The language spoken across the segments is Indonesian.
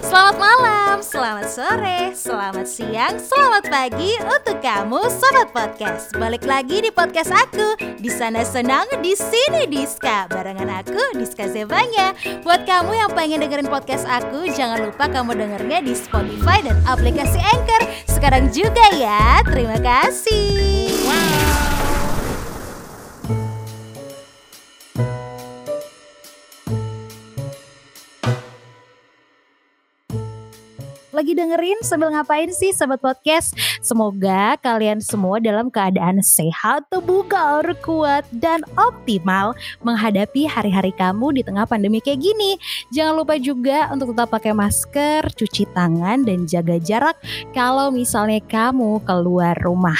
Selamat malam, selamat sore, selamat siang, selamat pagi untuk kamu sobat podcast. Balik lagi di podcast aku. Di sana senang, di sini Diska. Barengan aku Diska Zevanya. Buat kamu yang pengen dengerin podcast aku, jangan lupa kamu dengernya di Spotify dan aplikasi Anchor. Sekarang juga ya. Terima kasih. Lagi dengerin sambil ngapain sih sobat podcast? Semoga kalian semua dalam keadaan sehat, bugar, kuat, dan optimal menghadapi hari-hari kamu di tengah pandemi kayak gini. Jangan lupa juga untuk tetap pakai masker, cuci tangan, dan jaga jarak kalau misalnya kamu keluar rumah.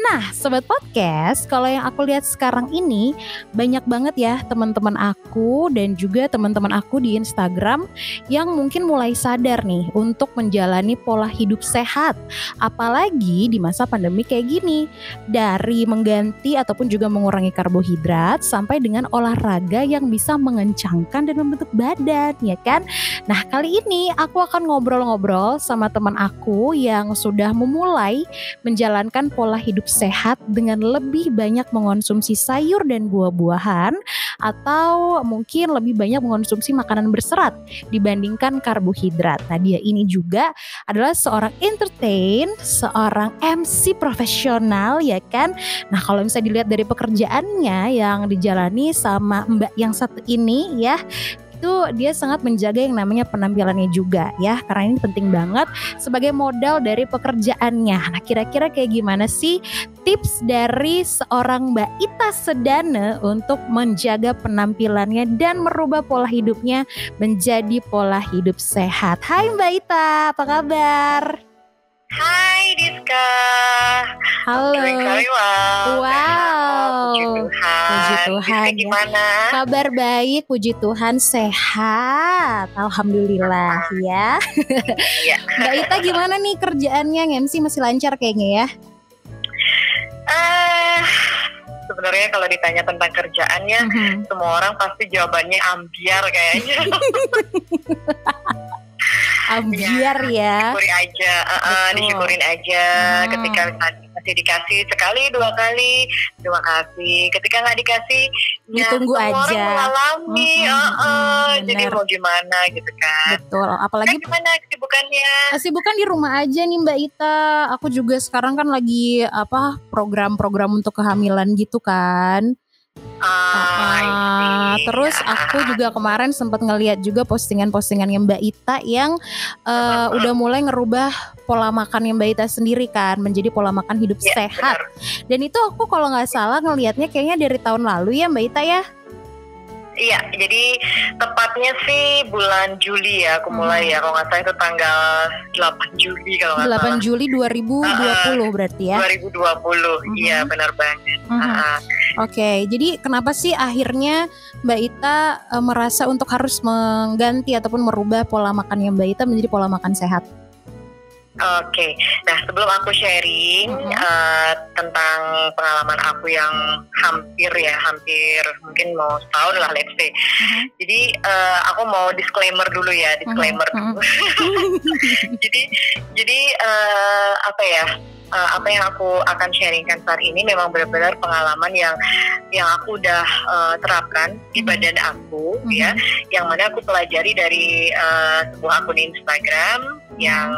Nah, sobat podcast, kalau yang aku lihat sekarang ini banyak banget ya teman-teman aku dan juga teman-teman aku di Instagram yang mungkin mulai sadar nih untuk menjalani pola hidup sehat. Apalagi di masa pandemi kayak gini. Dari mengganti ataupun juga mengurangi karbohidrat sampai dengan olahraga yang bisa mengencangkan dan membentuk badan, ya kan? Nah, kali ini aku akan ngobrol-ngobrol sama teman aku yang sudah memulai menjalankan pola hidup sehat dengan lebih banyak mengonsumsi sayur dan buah-buahan atau mungkin lebih banyak mengonsumsi makanan berserat dibandingkan karbohidrat. Nah, dia ini juga adalah seorang entertain, seorang MC profesional ya kan. Nah, kalau misalnya dilihat dari pekerjaannya yang dijalani sama Mbak yang satu ini ya, itu dia sangat menjaga yang namanya penampilannya juga ya karena ini penting banget sebagai modal dari pekerjaannya. Nah kira-kira kayak gimana sih tips dari seorang Mbak Ita Sedane untuk menjaga penampilannya dan merubah pola hidupnya menjadi pola hidup sehat. Hai Mbak Ita, apa kabar? Hai Diska. Halo. Doing very well. Wow. Puji Tuhan. Puji Tuhan, Diska ya. gimana? Kabar baik, puji Tuhan sehat. Alhamdulillah ya. Iya. Mbak Ita gimana nih kerjaannya? MC masih lancar kayaknya ya? Eh, sebenarnya kalau ditanya tentang kerjaannya, Mhm. semua orang pasti jawabannya ambiar kayaknya. Ambiar ya. Syukuri aja, eh, eh, Betul. disyukurin aja. Hmm. Ketika masih dikasih sekali dua kali, terima kasih. Ketika nggak dikasih, ya Ditunggu semua aja. orang mengalami. Hmm, eh. hmm, Jadi mau gimana gitu kan? Betul. Apalagi Kan gimana kesibukannya? masih bukan di rumah aja nih Mbak Ita. Aku juga sekarang kan lagi apa program-program untuk kehamilan gitu kan. See. terus aku juga kemarin sempat ngeliat juga postingan-postingannya Mbak Ita yang eh, udah mulai ngerubah pola makan yang Mbak Ita sendiri kan menjadi pola makan hidup Ya, sehat. benar. Dan itu aku kalau nggak salah ngelihatnya kayaknya dari tahun lalu ya Mbak Ita ya. Iya, jadi tepatnya sih bulan Juli ya aku mulai Hmm. ya. Kalau nggak salah itu tanggal 8 Juli kalau nggak 8 salah. Juli 2020 berarti ya. 2020, Mhm. iya benar banget. Mhm. Ah, Oke, jadi kenapa sih akhirnya Mbak Ita eh, merasa untuk harus mengganti ataupun merubah pola makan yang Mbak Ita menjadi pola makan sehat? Oke, nah sebelum aku sharing Mhm. eh, tentang pengalaman aku yang hampir ya, hampir mungkin mau setahun lah let's say. Jadi eh, aku mau disclaimer dulu ya, disclaimer Mhm, dulu. jadi jadi eh, apa ya? Eh, apa yang aku akan sharingkan saat ini memang benar-benar pengalaman yang yang aku udah eh, terapkan di Mhm. badan aku Mhm. ya, yang mana aku pelajari dari eh, sebuah akun Instagram yang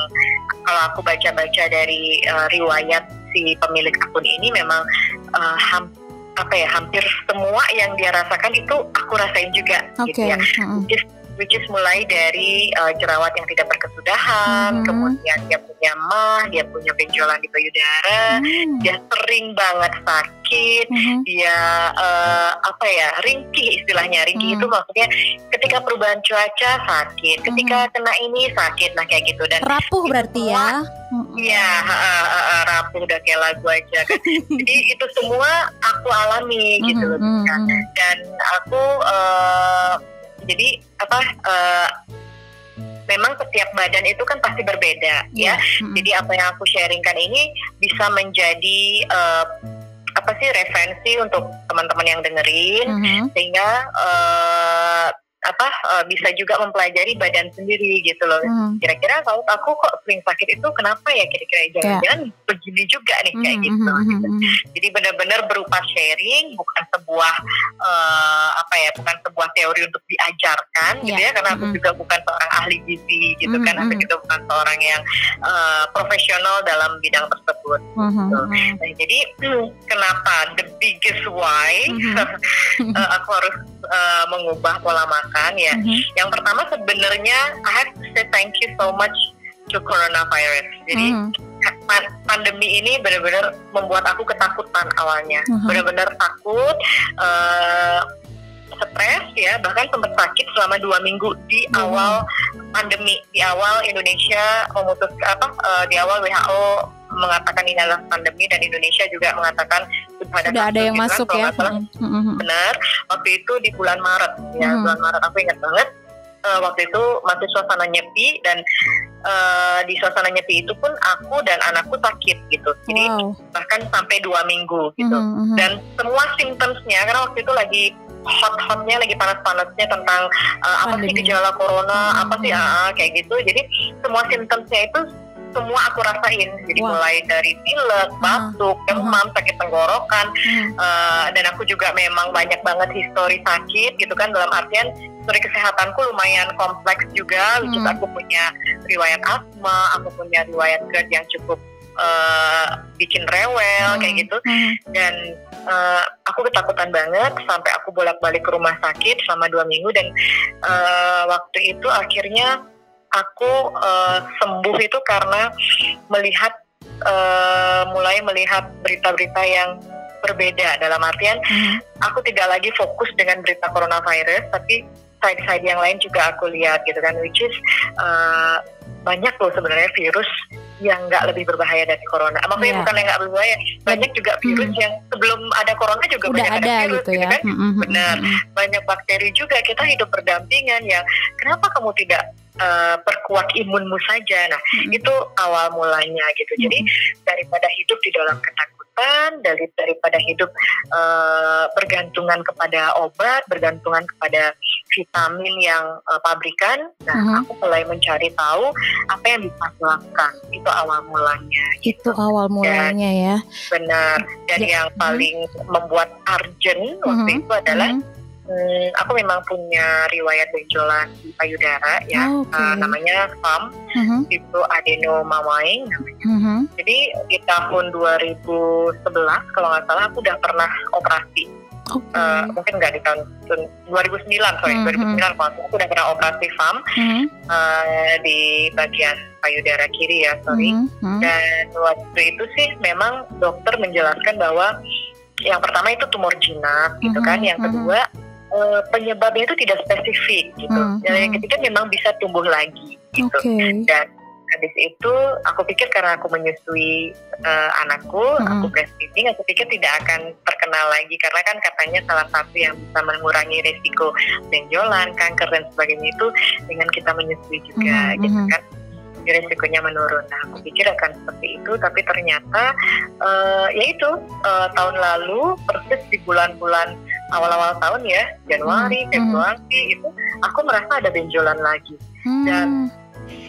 kalau aku baca-baca dari eh, riwayat si pemilik akun ini memang eh, ham- apa ya hampir semua yang dia rasakan itu aku rasain juga Oke. gitu ya which is, which is mulai dari uh, jerawat yang tidak berkesudahan, Mhm. kemudian dia punya mah, dia punya benjolan di payudara, Hmm, dia sering banget sakit, mhm. dia uh, apa ya ringkih istilahnya ringkih Mhm. itu maksudnya ketika perubahan cuaca sakit, ketika Mhm. kena ini sakit, nah kayak gitu dan Rapuh berarti ya. Mhm. Iya, rapuh udah kayak lagu aja kan. Jadi itu semua aku alami gitu loh. Mhm, mhm. Dan aku eh, jadi apa? eh, memang setiap badan itu kan pasti berbeda ya. mhm. Jadi apa yang aku sharingkan ini bisa menjadi eh, apa sih referensi untuk teman-teman yang dengerin Mhm. sehingga eh, uh, bisa juga mempelajari badan sendiri gitu loh. Hmm. Kira-kira kalau aku kok sering sakit itu kenapa ya kira-kira jangan-jangan begini juga nih kayak Hmm, gitu. hmm, hmm, hmm. Jadi benar-benar berupa sharing, bukan sebuah eh, apa ya, bukan sebuah teori untuk diajarkan gitu Ya, ya, karena aku mm-mm. juga bukan seorang ahli gizi gitu kan, aku juga bukan seorang yang eh, profesional dalam bidang tersebut. Hmm, hmm, Gitu. hmm. Nah, jadi hmm, kenapa the biggest why Mhm. eh, aku harus eh, mengubah pola makan ya? Mhm. Yang pertama sebenarnya I have to say thank you so much to coronavirus. Jadi Mhm. pan- pandemi ini benar-benar membuat aku ketakutan awalnya, Mhm. benar-benar takut, eh, stres ya, bahkan sempat sakit selama dua minggu di Mhm. awal pandemi, di awal Indonesia memutus apa, eh, di awal WHO mengatakan ini adalah pandemi dan Indonesia juga mengatakan sudah ada, ada yang gitu kan, masuk kalau ya. salah Hmm, hmm, hmm. benar waktu itu di bulan Maret ya Hmm. bulan Maret aku ingat banget Eh, waktu itu masih suasana nyepi dan eh, di suasana nyepi itu pun aku dan anakku sakit gitu jadi Wow. bahkan sampai dua minggu gitu mhm. dan semua symptomsnya karena waktu itu lagi hot-hotnya lagi panas-panasnya tentang eh, apa sih gejala corona apa sih Hmm. ah, ah, kayak gitu jadi semua symptomsnya itu semua aku rasain jadi Wah. mulai dari pilek, batuk, demam, sakit tenggorokan Hmm. Uh, dan aku juga memang banyak banget histori sakit gitu kan dalam artian histori kesehatanku lumayan kompleks juga Hmm. aku punya riwayat asma aku punya riwayat GERD yang cukup uh, bikin rewel Hmm. kayak gitu Hmm. dan uh, aku ketakutan banget sampai aku bolak-balik ke rumah sakit selama dua minggu dan uh, waktu itu akhirnya aku uh, sembuh itu karena melihat uh, mulai melihat berita-berita yang berbeda dalam artian Hmm. aku tidak lagi fokus dengan berita coronavirus tapi side-side yang lain juga aku lihat gitu kan which is uh, banyak loh sebenarnya virus yang nggak lebih berbahaya dari corona. Maksudnya Iya. bukan yang nggak berbahaya, banyak juga virus Hmm. yang sebelum ada corona juga Udah banyak ada virus gitu ya. kan. Hmm, hmm, hmm, Benar. hmm. Banyak bakteri juga kita hidup berdampingan ya. Kenapa kamu tidak uh, perkuat imunmu saja? Nah, Hmm. itu awal mulanya gitu. Jadi daripada hidup di dalam ketakutan, dari daripada hidup eh, bergantungan kepada obat, bergantungan kepada vitamin yang eh, pabrikan, nah Mhm. aku mulai mencari tahu apa yang bisa aku lakukan. Itu awal mulanya. Itu awal mulanya ya. Benar. Dan Ya, yang mhm. paling membuat urgent waktu Mhm. itu adalah Hmm. aku memang punya riwayat benjolan di payudara ya. Oh, Oke. Eh, namanya FAM, Mhm, itu adenomamine mhm. Jadi di tahun 2011 kalau nggak salah aku udah pernah operasi. Oke. Eh, mungkin nggak di tahun 2009 sorry Mhm. 2009 kalau aku udah pernah operasi FAM Mhm, eh, di bagian payudara kiri ya sorry. mhm, mhm. Dan waktu itu sih memang dokter menjelaskan bahwa yang pertama itu tumor jinak gitu Mhm, kan, yang mhm. kedua eh, penyebabnya itu tidak spesifik gitu. Mhm, Dan yang mhm. ketiga memang bisa tumbuh lagi gitu. Oke. Dan habis itu aku pikir karena aku menyusui eh, anakku, Mm-mm. aku breastfeeding, aku pikir tidak akan terkenal lagi karena kan katanya salah satu yang bisa mengurangi resiko benjolan, kanker dan sebagainya itu dengan kita menyusui juga Mhm, gitu mhm. kan. Resikonya menurun. Nah, aku pikir akan seperti itu, tapi ternyata eh, ya itu eh, tahun lalu persis di bulan-bulan awal-awal tahun ya, Januari, Mhm, mhm. Februari itu aku merasa ada benjolan lagi Hmm. Dan-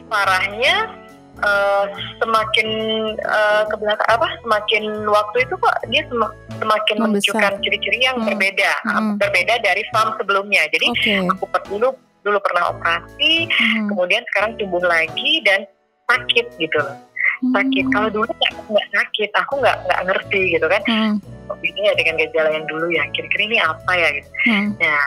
parahnya eh, semakin eh, ke belakang apa semakin waktu itu kok dia sem- semakin Membesar. menunjukkan ciri-ciri yang Hmm. berbeda Hmm. berbeda dari farm sebelumnya jadi Oke. aku per- dulu dulu pernah operasi Mhm. kemudian sekarang tumbuh lagi dan sakit gitu loh sakit Hmm. kalau dulu nggak nggak sakit aku nggak nggak ngerti gitu kan Hmm, ini ya dengan gejala yang dulu ya kira-kira ini apa ya gitu hmm. Nah,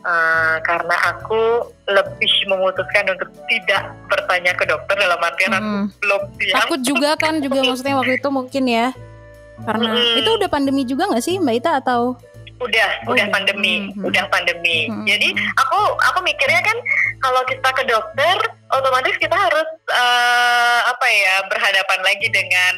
eh, karena aku lebih memutuskan untuk tidak bertanya ke dokter dalam artian aku Hmm. belum siap. Takut juga kan juga maksudnya waktu itu mungkin ya. Karena Mm. itu udah pandemi juga nggak sih Mbak Ita atau? Udah, Oh, udah pandemi, Hmm. udah pandemi. Hmm. Jadi aku aku mikirnya kan kalau kita ke dokter, otomatis kita harus eh, apa ya berhadapan lagi dengan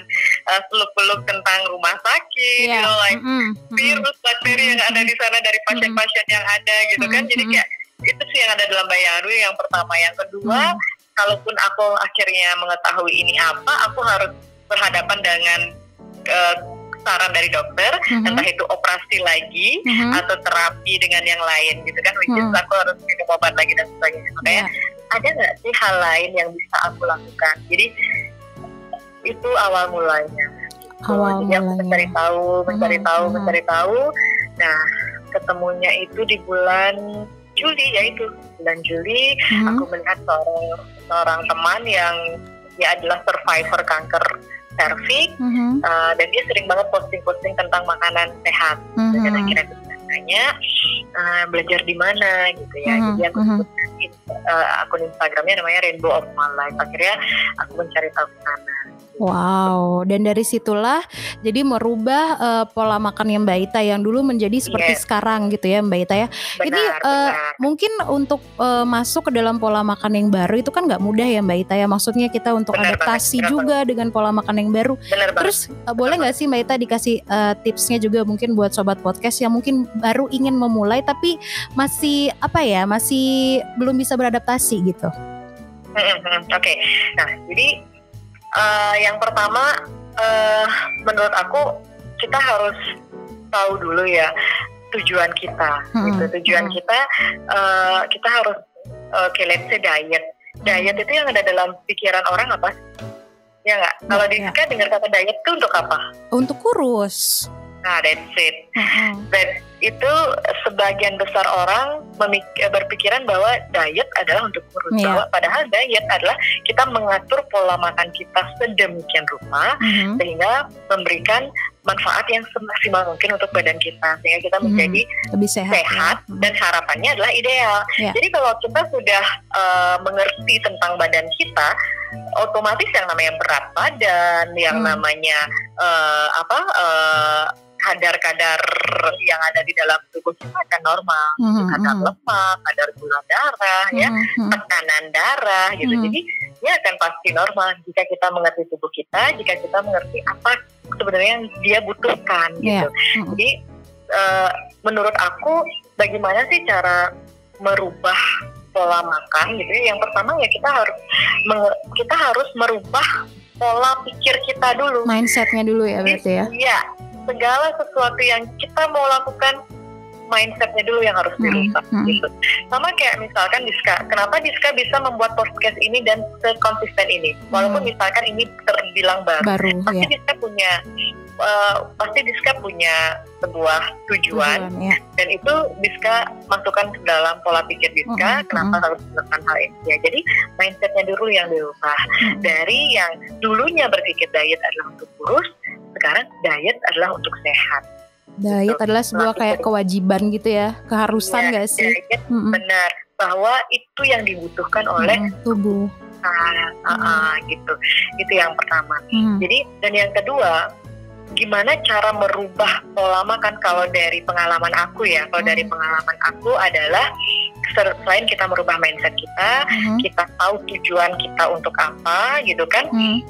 eh, seluk-beluk tentang rumah sakit, you know, like mm-mm. virus, bakteri yang ada di sana dari pasien-pasien yang ada gitu kan. Jadi kayak itu sih yang ada dalam bayanganku yang pertama. Yang kedua, Mm. kalaupun aku akhirnya mengetahui ini apa, aku harus berhadapan dengan eh, saran dari dokter, Mhm, entah itu operasi lagi mhm. atau terapi dengan yang lain gitu kan. Which is Hmm. aku harus minum obat lagi dan sebagainya makanya Ya. ada nggak sih hal lain yang bisa aku lakukan jadi itu awal mulanya Awal jadi aku mulanya. mencari tahu mencari Mhm, tahu mhm. mencari tahu nah ketemunya itu di bulan Juli yaitu bulan Juli Mhm. aku melihat seorang seorang teman yang dia adalah survivor kanker serviks Mhm. uh, dan dia sering banget posting-posting tentang makanan sehat dan Mhm. akhirnya aku tanya uh, belajar di mana gitu ya Mhm, jadi aku mhm. sebut uh, akun Instagramnya namanya Rainbow of My Life akhirnya aku mencari tahu ke sana Wow, dan dari situlah jadi merubah eh, pola makan Mbak Ita yang dulu menjadi seperti Yes. sekarang gitu ya Mbak Ita ya. benar Ini, eh, benar Mungkin untuk eh, masuk ke dalam pola makan yang baru itu kan nggak mudah ya Mbak Ita ya. Maksudnya kita untuk Benar banget, adaptasi benar juga dengan pola makan yang baru. benar banget Terus eh, boleh nggak sih Mbak Ita dikasih eh, tipsnya juga mungkin buat sobat podcast yang mungkin baru ingin memulai tapi masih apa ya masih belum bisa beradaptasi gitu. Oke, nah jadi eh, yang pertama eh, menurut aku kita harus tahu dulu ya tujuan kita. Mm, Gitu. Tujuan mm. kita eh, kita harus oke let's say diet. Diet itu yang ada dalam pikiran orang apa? Ya nggak. Kalau di ya. Rizka dengar kata diet itu untuk apa? Untuk kurus. Nah that's it. Mm-mm. Dan itu sebagian besar orang memik- berpikiran bahwa diet adalah untuk kurus. Iya. Bahwa padahal diet adalah kita mengatur pola makan kita sedemikian rupa Mhm. sehingga memberikan manfaat yang semaksimal mungkin untuk badan kita sehingga kita Mhm. menjadi lebih sehat. ya. sehat Mhm. dan harapannya adalah ideal. Ya. Jadi kalau kita sudah eh, mengerti tentang badan kita, otomatis yang namanya berat badan, yang Hmm. namanya eh, apa eh, kadar-kadar yang ada di dalam tubuh kita akan normal, Mhm, kadar mhm. lemak, kadar gula darah, ya, Mhm, mhm. tekanan darah, gitu. Hmm. Jadi dia akan pasti normal jika kita mengerti tubuh kita, jika kita mengerti apa sebenarnya yang dia butuhkan, Iya. gitu. Mhm. Jadi eh, menurut aku bagaimana sih cara merubah pola makan gitu ya? Yang pertama ya kita harus kita harus merubah pola pikir kita dulu. Mindsetnya dulu ya berarti ya. Iya, segala sesuatu yang kita mau lakukan mindsetnya dulu yang harus Hmm, dirubah hmm. gitu. Sama kayak misalkan Diska, kenapa Diska bisa membuat podcast ini dan sekonsisten ini? Walaupun Hmm. misalkan ini terbilang baru, Baru pasti ya. Diska punya eh, pasti Diska punya sebuah tujuan Tujuan, ya. dan itu Diska masukkan ke dalam pola pikir Diska Mm-mm, kenapa harus melakukan hal ini ya jadi mindsetnya dulu yang dirubah Mm. dari yang dulunya berpikir diet adalah untuk kurus sekarang diet adalah untuk sehat Diet Gitu. adalah sebuah kayak kewajiban gitu ya, keharusan Ya, nggak sih? diet Mm-mm. benar bahwa itu yang dibutuhkan oleh tubuh. kita Ah, ah, gitu itu yang pertama Mm. jadi dan yang kedua gimana cara merubah pola makan kalau dari pengalaman aku ya kalau Hmm. dari pengalaman aku adalah selain kita merubah mindset kita Mhm. kita tahu tujuan kita untuk apa gitu kan Mm.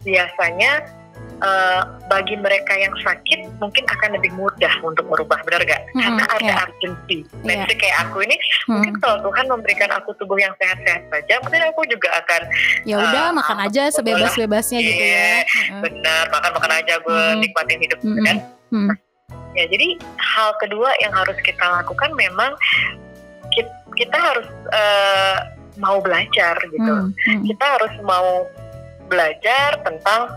biasanya eh, bagi mereka yang sakit mungkin akan lebih mudah untuk merubah benar gak? Mhm, Karena ada ya. urgency. Iya. Let's say kayak aku ini Mm. mungkin kalau Tuhan memberikan aku tubuh yang sehat-sehat saja, mungkin aku juga akan Ya udah Eh, makan aja sebebas-bebasnya gitu ya. Iya, Mm. benar makan makan aja gue Mhm. nikmatin hidup Mm-mm. kan. Mm. Ya jadi hal kedua yang harus kita lakukan memang kita, kita harus eh, mau belajar gitu. Mm. Mm. Kita harus mau belajar tentang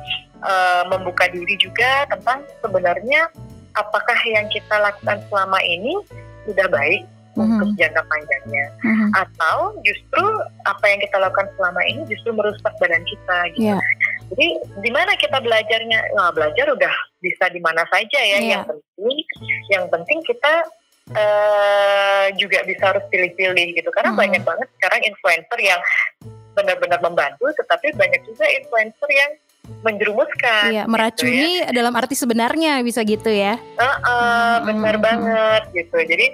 eh, membuka diri juga tentang sebenarnya apakah yang kita lakukan selama ini sudah baik untuk Mhm. jangka panjangnya Mhm. atau justru apa yang kita lakukan selama ini justru merusak badan kita gitu. Iya. Jadi di mana kita belajarnya? Nah, belajar udah bisa di mana saja ya. Iya. Yang penting, yang penting kita eh juga bisa harus pilih-pilih gitu. Karena Hmm. banyak banget sekarang influencer yang benar-benar membantu, tetapi banyak juga influencer yang menjerumuskan. Iya, gitu meracuni dalam arti sebenarnya bisa gitu ya. Heeh, Hmm, benar hmm, banget gitu. Jadi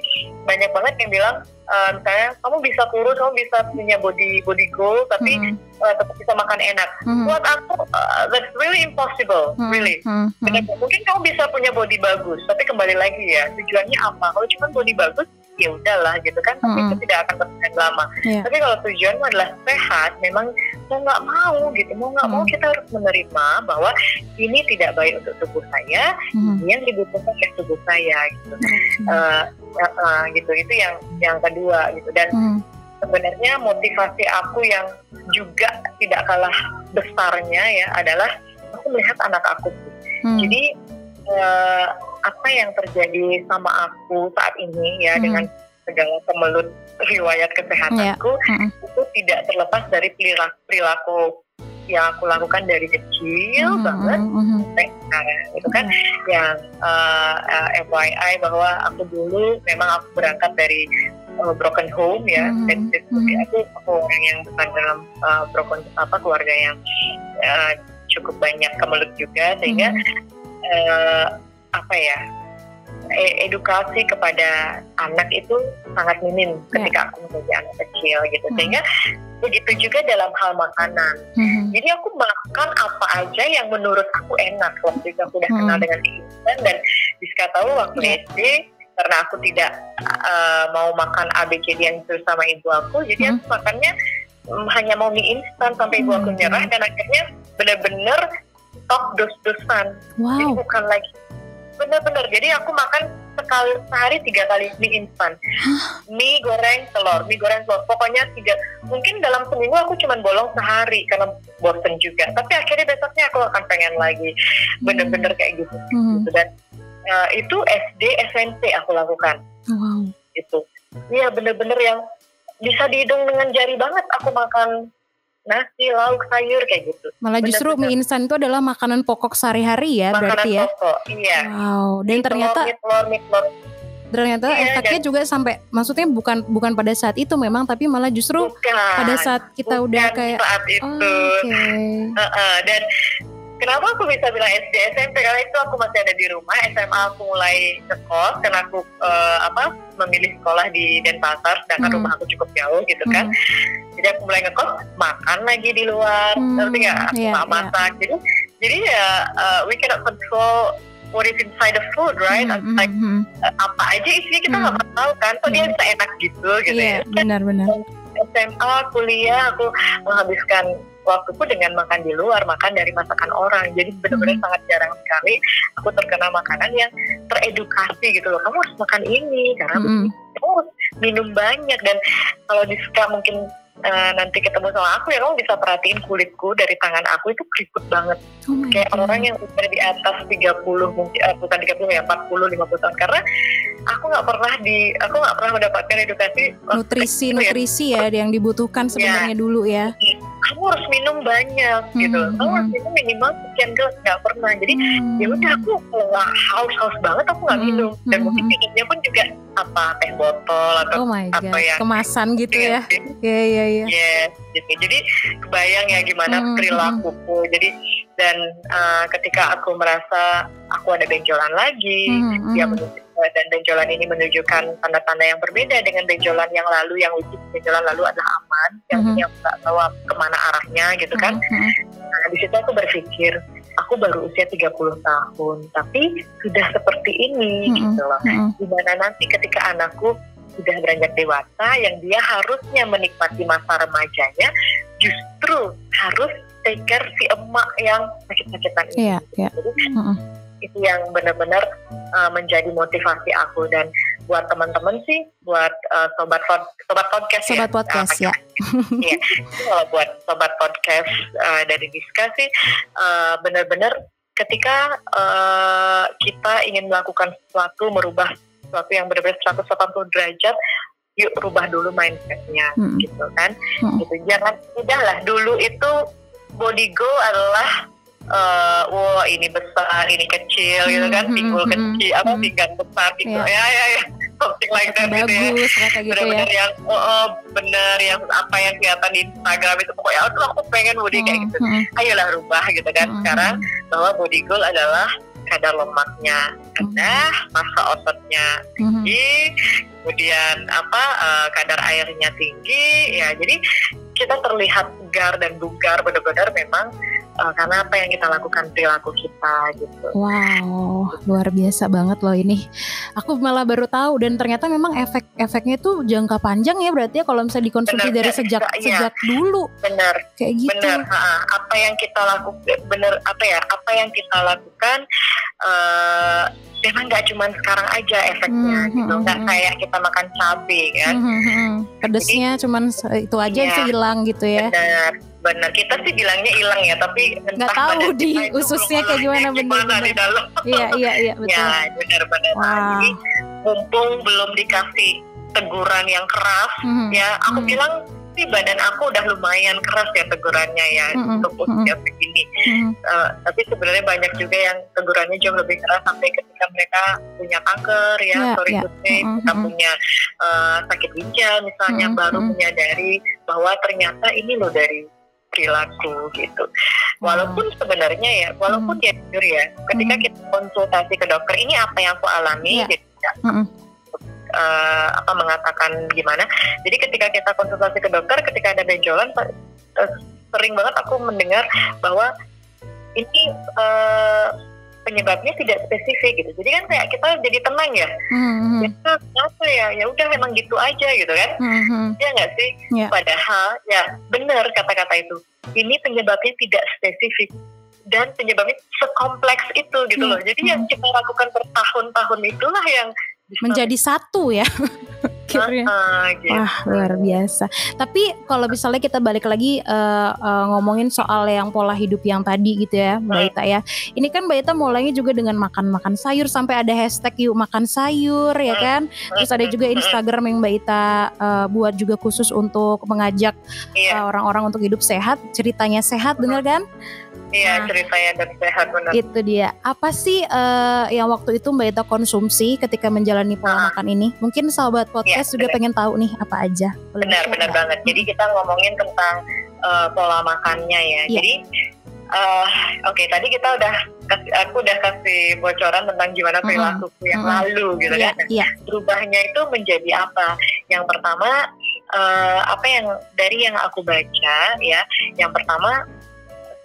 banyak banget yang bilang eh, misalnya kamu bisa kurus, kamu bisa punya body body goal, tapi Mm. eh, tetap bisa makan enak. Mhm. Buat aku eh, that's really impossible, Hmm. really. Hmm. Hmm. Mungkin kamu bisa punya body bagus, tapi kembali lagi ya tujuannya apa? Kalau cuma body bagus, ya udahlah gitu kan. Tapi itu tidak akan bertahan lama. Iya. Tapi kalau tujuanmu adalah sehat, memang mau nggak mau gitu, mau nggak mau Mm. kita harus menerima bahwa ini tidak baik untuk tubuh saya, ini yang dibutuhkan oleh tubuh saya gitu. Eh, uh, uh, gitu itu yang yang kedua gitu dan sebenarnya motivasi aku yang juga tidak kalah besarnya ya adalah aku melihat anak aku Hmm. jadi eh, apa yang terjadi sama aku saat ini ya Hmm. dengan segala kemelut riwayat kesehatanku Mm-mm. itu tidak terlepas dari perilaku, perilaku yang aku lakukan dari kecil Mhm, banget mhm, sampai sekarang itu kan yang eh, eh, FYI bahwa aku dulu memang aku berangkat dari eh, broken home ya Mhm, dan dan mhm. aku aku orang yang bukan dalam eh, broken apa keluarga yang eh, cukup banyak kemelut juga sehingga Mhm. eh, apa ya e- edukasi kepada anak itu sangat minim Ya. ketika aku menjadi anak kecil gitu Hmm. sehingga begitu juga dalam hal makanan Mhm. jadi aku makan apa aja yang menurut aku enak waktu itu aku udah Hmm. kenal dengan instan dan Rizka tahu waktu Ya. SD karena aku tidak eh, mau makan ABCD yang disuruh sama ibu aku jadi Hmm. aku makannya mm, hanya mau mie instan sampai ibu aku Hmm. nyerah dan akhirnya bener-bener stok dos-dosan jadi Wow. bukan lagi bener-bener. Jadi aku makan sekali sehari tiga kali mie instan. Mie goreng telur mie goreng telur. Pokoknya tiga. Mungkin dalam seminggu aku cuma bolong sehari karena bosen juga. Tapi akhirnya besoknya aku akan pengen lagi. Bener-bener kayak gitu. Mhm. gitu. dan uh, itu SD SMP aku lakukan. Wow. gitu. Iya bener-bener yang bisa dihitung dengan jari banget aku makan nasi lauk sayur kayak gitu Malah justru Bener-bener. mie instan itu adalah makanan pokok sehari-hari ya makanan berarti ya. pokok iya Wow. Dan ternyata mie telur mie telur ternyata Iya, efeknya juga sampai maksudnya bukan bukan pada saat itu memang tapi malah justru bukan pada saat kita udah Bukan kayak saat oh, itu oke. Heeh, dan kenapa aku bisa bilang SD SMP karena itu aku masih ada di rumah SMA aku mulai kos karena aku eh, apa memilih sekolah di Denpasar sedangkan Hmm. rumah aku cukup jauh gitu kan Mhm. jadi aku mulai ngekos makan lagi di luar Hmm, ngerti nggak aku iya, nggak iya. masak jadi jadi ya uh, we cannot control what is inside the food right Mhm, like mhm. uh, apa aja isinya kita Hmm. nggak pernah tahu kan kok dia Hmm. bisa enak gitu gitu Iya, ya benar-benar. SMA, kuliah, aku menghabiskan waktuku dengan makan di luar, makan dari masakan orang. Jadi benar-benar Hmm. sangat jarang sekali aku terkena makanan yang teredukasi gitu loh. Kamu harus makan ini karena begini. kamu harus minum banyak dan kalau di Ska mungkin eh, nanti ketemu sama aku ya kamu bisa perhatiin kulitku dari tangan aku itu keriput banget Oh kayak God. orang yang udah di atas 30 mungkin eh, bukan 30 ya 40 50 tahun karena aku nggak pernah di aku nggak pernah mendapatkan edukasi nutrisi ya nutrisi ya yang dibutuhkan sebenarnya dulu ya. kamu harus minum banyak gitu Hmm, kamu harus hmm. minum minimal sekian gelas nggak pernah jadi Hmm. ya udah aku nggak haus haus banget aku nggak Hmm, minum dan hmm, mungkin hmm. minumnya pun juga apa teh botol atau Oh apa god, yang- kemasan gitu ya. Iya iya iya. Yes, gitu. Jadi kebayang ya gimana Hmm, perilakuku. Jadi dan uh, ketika aku merasa aku ada benjolan lagi, Mhm, dia mhm. menunjuk- dan benjolan ini menunjukkan tanda-tanda yang berbeda dengan benjolan yang lalu yang is benjolan lalu adalah aman, yang Mhm. ini aku nggak tahu ke mana arahnya gitu kan. Mhm, mhm. Nah, di situ aku berpikir, aku baru usia 30 tahun, tapi sudah seperti ini Mhm, gitu loh. mhm. Di mana nanti ketika anakku sudah beranjak dewasa, yang dia harusnya menikmati masa remajanya, justru harus take care si emak yang sakit-sakitan ini. Iya, iya. Jadi itu yang benar-benar uh, menjadi motivasi aku dan buat teman-teman sih, buat uh, sobat pod, sobat podcast ya. Sobat podcast Uh, ya. Iya, kalau buat sobat podcast uh, dari Diska sih uh, benar-benar ketika uh, kita ingin melakukan sesuatu, merubah sesuatu yang benar-benar 180 derajat, yuk rubah dulu mindsetnya Mm. gitu kan. Mm. Gitu. Jangan udahlah dulu itu body goal adalah uh, wah ini besar, ini kecil gitu kan, pinggul mm, mm, kecil, apa mm. pinggang besar gitu. Iya. Ya ya ya. Something like that gitu ya Bagus gitu ya. benar-benar yang oh, oh, bener yang apa yang kelihatan di Instagram itu pokoknya aduh aku pengen body kayak gitu Mhm, ayolah rubah gitu kan mhm. sekarang bahwa body goal adalah kadar lemaknya rendah massa ototnya Mhm. tinggi kemudian apa eh, kadar airnya tinggi ya jadi kita terlihat segar dan bugar benar-benar memang uh, karena apa yang kita lakukan perilaku kita gitu. Wow, luar biasa banget loh ini. Aku malah baru tahu dan ternyata memang efek-efeknya itu jangka panjang ya berarti ya kalau misalnya dikonsumsi bener, dari sejak ya, sejak dulu. Benar. Kayak gitu. Benar. Apa yang kita lakukan benar apa ya? Apa yang kita lakukan uh, memang nggak cuma sekarang aja efeknya hmm, gitu nggak hmm, kayak kita makan cabai kan hmm, hmm, pedesnya cuma itu aja ya, hilang gitu ya benar benar kita sih bilangnya hilang ya tapi nggak tahu di ususnya kayak gimana benar benar di dalam iya iya iya betul ya benar benar wow. jadi mumpung belum dikasih teguran yang keras hmm, ya aku hmm. bilang sih badan aku udah lumayan keras ya tegurannya ya mm-hmm. untuk usia mm-hmm. begini. Mm-hmm. Uh, tapi sebenarnya banyak juga yang tegurannya jauh lebih keras sampai ketika mereka punya kanker ya, yeah, sorry yeah. mm-hmm. kita punya uh, sakit ginjal misalnya mm-hmm. baru menyadari bahwa ternyata ini loh dari perilaku gitu. Walaupun sebenarnya ya, walaupun mm-hmm. ya jujur ya, ketika mm-hmm. kita konsultasi ke dokter ini apa yang aku alami, yeah. jadi mm-hmm uh, apa mengatakan gimana. Jadi ketika kita konsultasi ke dokter, ketika ada benjolan, uh, sering banget aku mendengar bahwa ini uh, penyebabnya tidak spesifik gitu. Jadi kan kayak kita jadi tenang ya. Mm-hmm. Ya kenapa ya? Ya udah memang gitu aja gitu kan. Mm-hmm. Ya nggak sih? Yeah. Padahal ya benar kata-kata itu. Ini penyebabnya tidak spesifik dan penyebabnya sekompleks itu gitu loh. Jadi yang kita lakukan bertahun-tahun itulah yang menjadi satu ya. Akhirnya. Uh, gitu. Wah luar biasa. Tapi kalau misalnya kita balik lagi uh, uh, ngomongin soal yang pola hidup yang tadi gitu ya, Mbak Ita ya. Ini kan Mbak Ita mulainya juga dengan makan-makan sayur sampai ada hashtag yuk makan sayur ya kan. Terus ada juga Instagram yang Mbak Ita uh, buat juga khusus untuk mengajak iya. orang orang-orang untuk hidup sehat. Ceritanya sehat, bener kan? Iya nah, ceritanya dan sehat benar. Itu dia. Apa sih uh, yang waktu itu Mbak Ita konsumsi ketika menjalani pola uh, makan ini? Mungkin sahabat iya, podcast ya, juga bener. pengen tahu nih apa aja. benar benar banget. Jadi kita ngomongin tentang uh, pola makannya ya. ya. Jadi uh, oke okay, tadi kita udah kasih, aku udah kasih bocoran tentang gimana perilaku mm-hmm. yang mm-hmm. lalu gitu yeah, kan. Yeah. Berubahnya itu menjadi apa? Yang pertama uh, apa yang dari yang aku baca ya. Yang pertama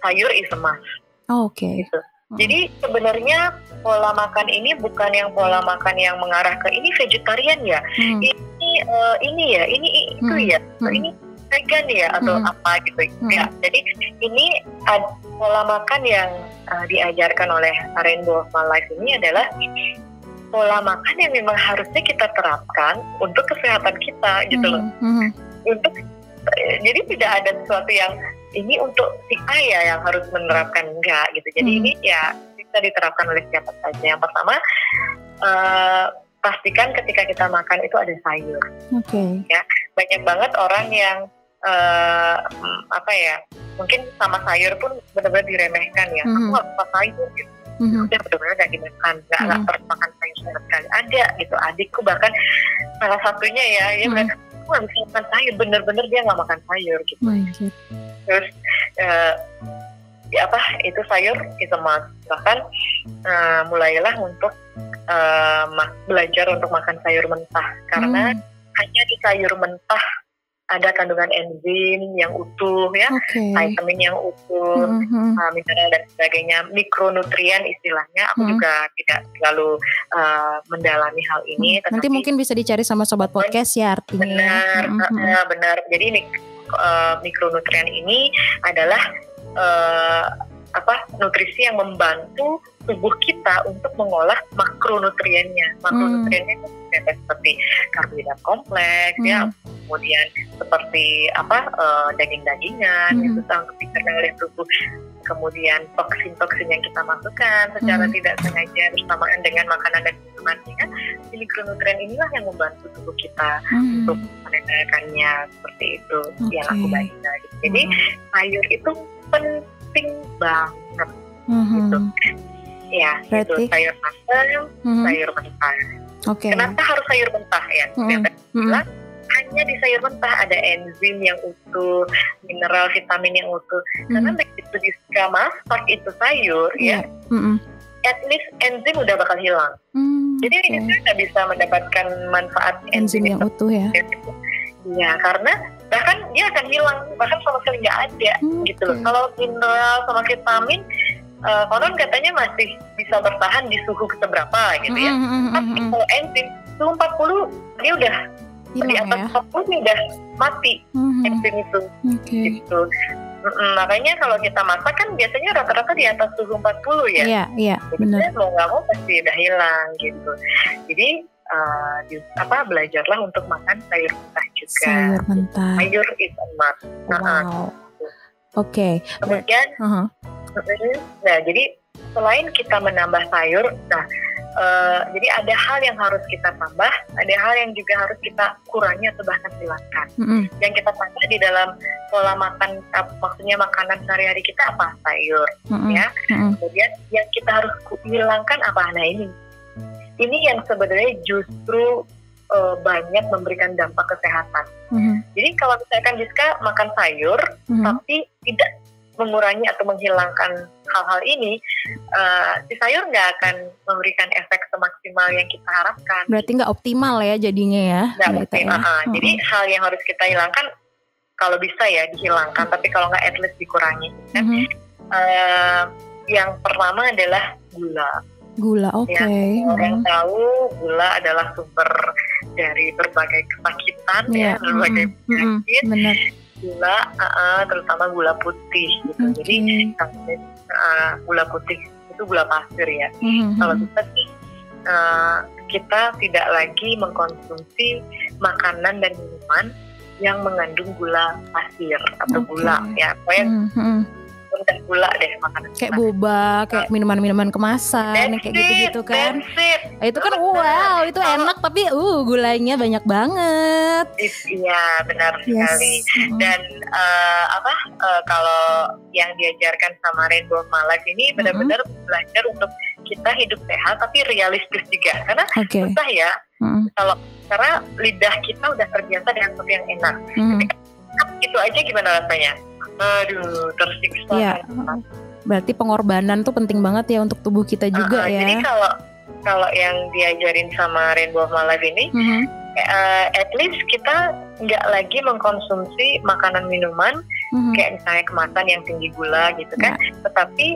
sayur is a must. Oh, Oke. Okay. Gitu. Hmm. Jadi sebenarnya pola makan ini bukan yang pola makan yang mengarah ke ini vegetarian ya, hmm. ini uh, ini ya, ini itu hmm. ya, hmm. ini vegan ya atau hmm. apa gitu hmm. ya. Jadi ini ad, pola makan yang uh, diajarkan oleh Rainbow of My Life ini adalah pola makan yang memang harusnya kita terapkan untuk kesehatan kita gitu loh. Hmm. Untuk eh, jadi tidak ada sesuatu yang ini untuk si A ya yang harus menerapkan enggak gitu. Jadi hmm. ini ya bisa diterapkan oleh siapa saja. Yang pertama uh, pastikan ketika kita makan itu ada sayur. Oke. Okay. Ya banyak banget orang yang uh, apa ya mungkin sama sayur pun benar-benar diremehkan ya. Hmm. Aku nggak suka sayur gitu. Mm-hmm. udah benar-benar gak dimakan nggak nggak mm-hmm. pernah makan sayur sama sekali ada gitu adikku bahkan salah satunya ya ya mm-hmm. aku nggak bisa makan sayur bener-bener dia nggak makan sayur gitu oh, terus uh, ya apa itu sayur itu mas bahkan uh, mulailah untuk uh, belajar untuk makan sayur mentah karena hmm. hanya di sayur mentah ada kandungan enzim yang utuh ya, okay. vitamin yang utuh, mm-hmm. uh, mineral dan sebagainya, mikronutrien istilahnya. Aku mm-hmm. juga tidak terlalu uh, mendalami hal ini. Mm-hmm. Nanti mungkin bisa dicari sama sobat podcast ya artinya. Benar, mm-hmm. uh, benar. Jadi ini uh, mikronutrien ini adalah uh, apa nutrisi yang membantu tubuh kita untuk mengolah makronutriennya. Makronutriennya hmm. itu seperti karbohidrat kompleks ya, hmm. ya, kemudian seperti apa uh, daging-dagingan hmm. itu sangat dicerna oleh tubuh. Kemudian toksin-toksin yang kita masukkan secara hmm. tidak sengaja bersamaan dengan makanan dan minumannya, mikronutrien inilah yang membantu tubuh kita hmm. untuk menegakkannya seperti itu okay. yang aku baca. Jadi hmm. sayur itu penting banget hmm. gitu. Ya, Berarti... itu sayur matang, hmm. sayur mentah. Okay. Kenapa harus sayur mentah ya? Hmm. bilang hanya di sayur mentah ada enzim yang utuh, mineral, vitamin yang utuh. Hmm. Karena begitu di masak itu sayur yeah. ya, hmm. at least enzim udah bakal hilang. Hmm, Jadi okay. kita nggak bisa mendapatkan manfaat enzim, enzim yang utuh ya. Iya, karena bahkan dia akan hilang bahkan sama sekali nggak ada Hmm, gitu loh oke. kalau mineral sama vitamin eh, konon katanya masih bisa bertahan di suhu seberapa gitu ya Mm, mm, mm, tapi mm, mm. kalau enzim suhu 40 dia udah di atas ya. 40 nih udah mati Mhm, enzim itu. Oke. Gitu. Makanya kalau kita masak kan biasanya rata-rata di atas suhu 40 ya. Iya iya benar. Jadi mau nggak mau pasti udah hilang gitu. Jadi uh, apa belajarlah untuk makan sayur mentah juga. sayur mentah. Sayur is a must. Nah, wow. Oke. Kemudian, Aha. mm, nah jadi selain kita menambah sayur, nah uh, jadi ada hal yang harus kita tambah, ada hal yang juga harus kita kurangi atau bahkan hilangkan. Mm-mm. Yang kita tambah di dalam pola makan, maksudnya makanan sehari-hari kita apa? Sayur. Mm-mm. Ya. Kemudian yang kita harus hilangkan apa? Nah ini, ini yang sebenarnya justru eh, banyak memberikan dampak kesehatan. Mhm. Jadi kalau misalkan Jiska makan sayur, Mhm. tapi tidak mengurangi atau menghilangkan hal-hal ini, eh, si sayur nggak akan memberikan efek semaksimal yang kita harapkan. berarti nggak optimal ya jadinya ya Nggak ya? Ah, ah. Mhm. Jadi hal yang harus kita hilangkan, kalau bisa ya dihilangkan, tapi kalau nggak at least dikurangi. Kan? Eh, yang pertama adalah gula. gula oke Ya, Orang Mhm. tahu gula adalah sumber dari berbagai kesakitan Iya, ya, berbagai penyakit. benar Gula, uh, uh, terutama gula putih gitu. oke Jadi uh, gula putih itu gula pasir ya. Mhm, Kalau sih uh, kita tidak lagi mengkonsumsi makanan dan minuman yang mengandung gula pasir atau Oke. gula ya. Pokoknya Mhm, rendah gula deh makanan. kayak boba kayak minuman-minuman kemasan yang kayak gitu-gitu kan That's it. Ah, itu kan wow itu Kalau- enak tapi uh gulanya banyak banget Iya benar sekali. Mhm. dan eh, apa eh, kalau yang diajarkan sama Rainbow Malak ini benar-benar belajar untuk kita hidup sehat tapi realistis juga karena oke susah ya Mhm, karena lidah kita udah terbiasa dengan sesuatu yang enak mhm. Itu aja gimana rasanya aduh tersiksa Iya. berarti pengorbanan tuh penting banget ya untuk tubuh kita juga Uh-uh, ya jadi kalau kalau yang diajarin sama Rainbow Malak ini Mhm, eh, at least kita nggak lagi mengkonsumsi makanan minuman mhm. kayak misalnya kemasan yang tinggi gula gitu kan. Ya. Tetapi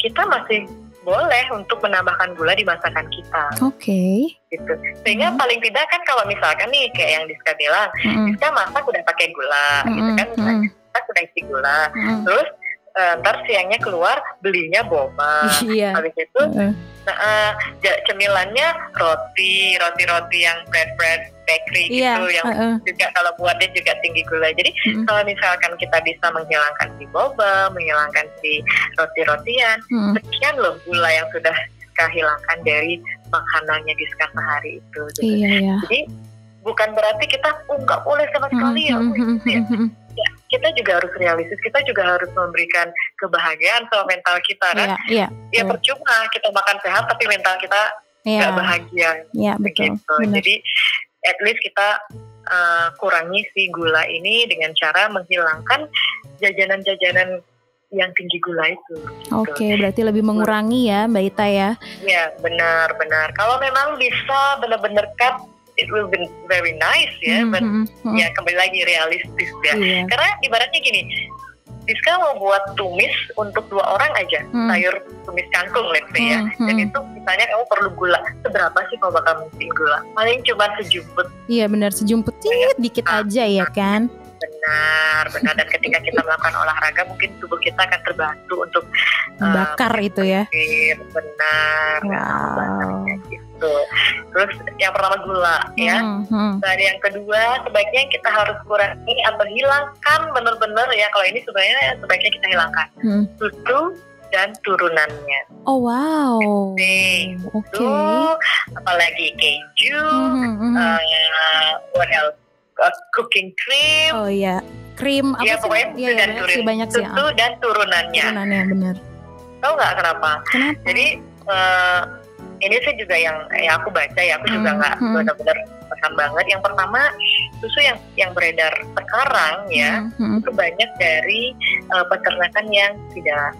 kita masih boleh untuk menambahkan gula di masakan kita oke gitu. Sehingga Hmm. paling tidak kan kalau misalkan nih kayak yang Diska bilang, Mhm, Diska masak udah pakai gula gitu mhm, kan, misalnya mhm, kita sudah isi gula. mhm. Terus eh, ntar siangnya keluar belinya boba. iya Habis itu Heeh. nah, ja- cemilannya roti, roti-roti yang bread-bread bakery iya gitu yang heeh. juga kalau buatnya juga tinggi gula. Jadi Mhm, kalau misalkan kita bisa menghilangkan si boba, menghilangkan si roti-rotian, mhm. sekian loh gula yang sudah kita hilangkan dari makanannya di sehari itu. Gitu. iya ya Jadi bukan berarti kita oh nggak boleh sama sekali ya. Gitu ya. Kita juga harus realistis, kita juga harus memberikan kebahagiaan sama mental kita kan. iya iya Ya betul. percuma kita makan sehat tapi mental kita nggak iya bahagia iya betul begitu. benar Jadi at least kita uh, kurangi si gula ini dengan cara menghilangkan jajanan-jajanan yang tinggi gula itu. oke berarti lebih mengurangi ya Mbak Ita ya Ya benar-benar. Kalau memang bisa benar-benar cut, it will be very nice ya. Mhm, But mhm, mhm. ya kembali lagi realistis ya. iya Karena ibaratnya gini, Diska mau buat tumis untuk dua orang aja, Hmm. sayur tumis kangkung let's say ya. Hmm, Dan hmm. itu misalnya kamu perlu gula, seberapa sih kamu bakal mungkin gula? Paling cuma sejumput Iya benar sejumput tit, dikit aja ya kan. benar benar dan ketika kita melakukan olahraga mungkin tubuh kita akan terbantu untuk uh, Bakar itu ya. Iya, benar Wow. Gitu terus yang pertama gula ya Hmm, hmm. dan yang kedua sebaiknya kita harus kurangi atau hilangkan benar-benar ya kalau ini sebenarnya sebaiknya kita hilangkan Hmm. susu dan turunannya Oh wow. Oke. Susu, apalagi keju Hmm, hmm, uh, what else Uh, cooking cream Oh iya. Krim apa ya sih? pokoknya Iya, iya, dan banyak turun sih banyak sih. susu ah. dan turunannya Turunannya benar. tahu nggak kenapa Kenapa? jadi eh, ini sih juga yang ya aku baca ya aku juga Hmm, nggak hmm. benar-benar paham banget yang pertama susu yang yang beredar sekarang ya Hmm, hmm. itu banyak dari eh, peternakan yang tidak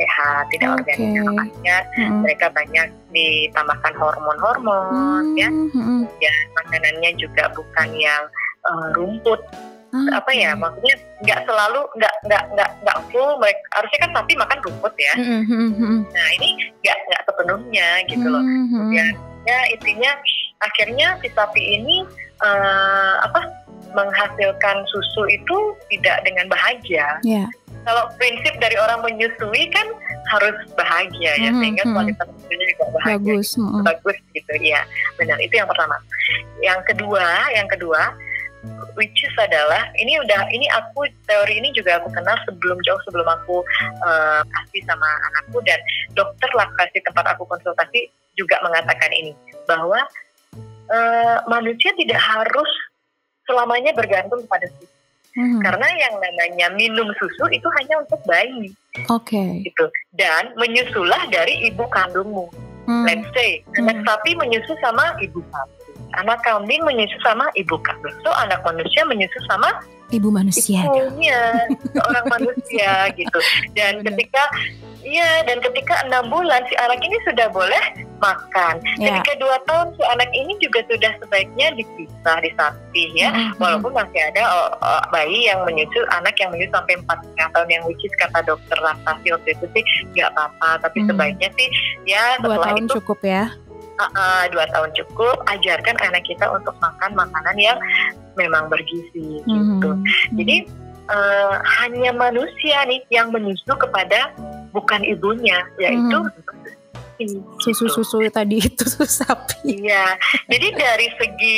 sehat tidak Oke. organik makanya Hmm. mereka banyak ditambahkan hormon-hormon ya Hmm, hmm. makanannya juga bukan yang eh, rumput apa ya maksudnya nggak selalu nggak nggak nggak nggak full mereka harusnya kan sapi makan rumput ya Mm, mm, mm, mm. nah ini nggak nggak sepenuhnya gitu loh Mm, mm. ya, ya intinya akhirnya si sapi ini eh, apa menghasilkan susu itu tidak dengan bahagia Ya. kalau prinsip dari orang menyusui kan harus bahagia ya Mhm, sehingga mhm. kualitas susunya juga bahagia Bagus. mm, mm. bagus gitu ya benar itu yang pertama yang kedua yang kedua which is adalah ini udah ini aku teori ini juga aku kenal sebelum jauh sebelum aku eh, kasih sama anakku dan dokter laktasi tempat aku konsultasi juga mengatakan ini bahwa eh, manusia tidak harus selamanya bergantung pada susu Mm. karena yang namanya minum susu itu hanya untuk bayi Oke. gitu dan menyusulah dari ibu kandungmu Mm. let's say Hmm. sapi menyusu sama ibu sapi anak kambing menyusu sama ibu kambing so anak manusia menyusu sama Ibu manusia. ibunya seorang manusia gitu dan ketika iya dan ketika enam bulan si anak ini sudah boleh makan Ya. ketika dua tahun si anak ini juga sudah sebaiknya dipisah disapih ya Mm, mm, walaupun masih ada oh, oh, bayi yang menyusu anak yang menyusu sampai empat setengah tahun yang which is kata dokter laktasi waktu itu sih nggak apa-apa tapi Hmm. sebaiknya sih ya Dua setelah tahun itu cukup ya. Uh, uh, dua tahun cukup ajarkan anak kita untuk makan makanan yang memang bergizi gitu Mhm. jadi eh, hanya manusia nih yang menyusu kepada bukan ibunya yaitu Hmm. susu-susu tadi itu susu sapi. Iya, jadi dari segi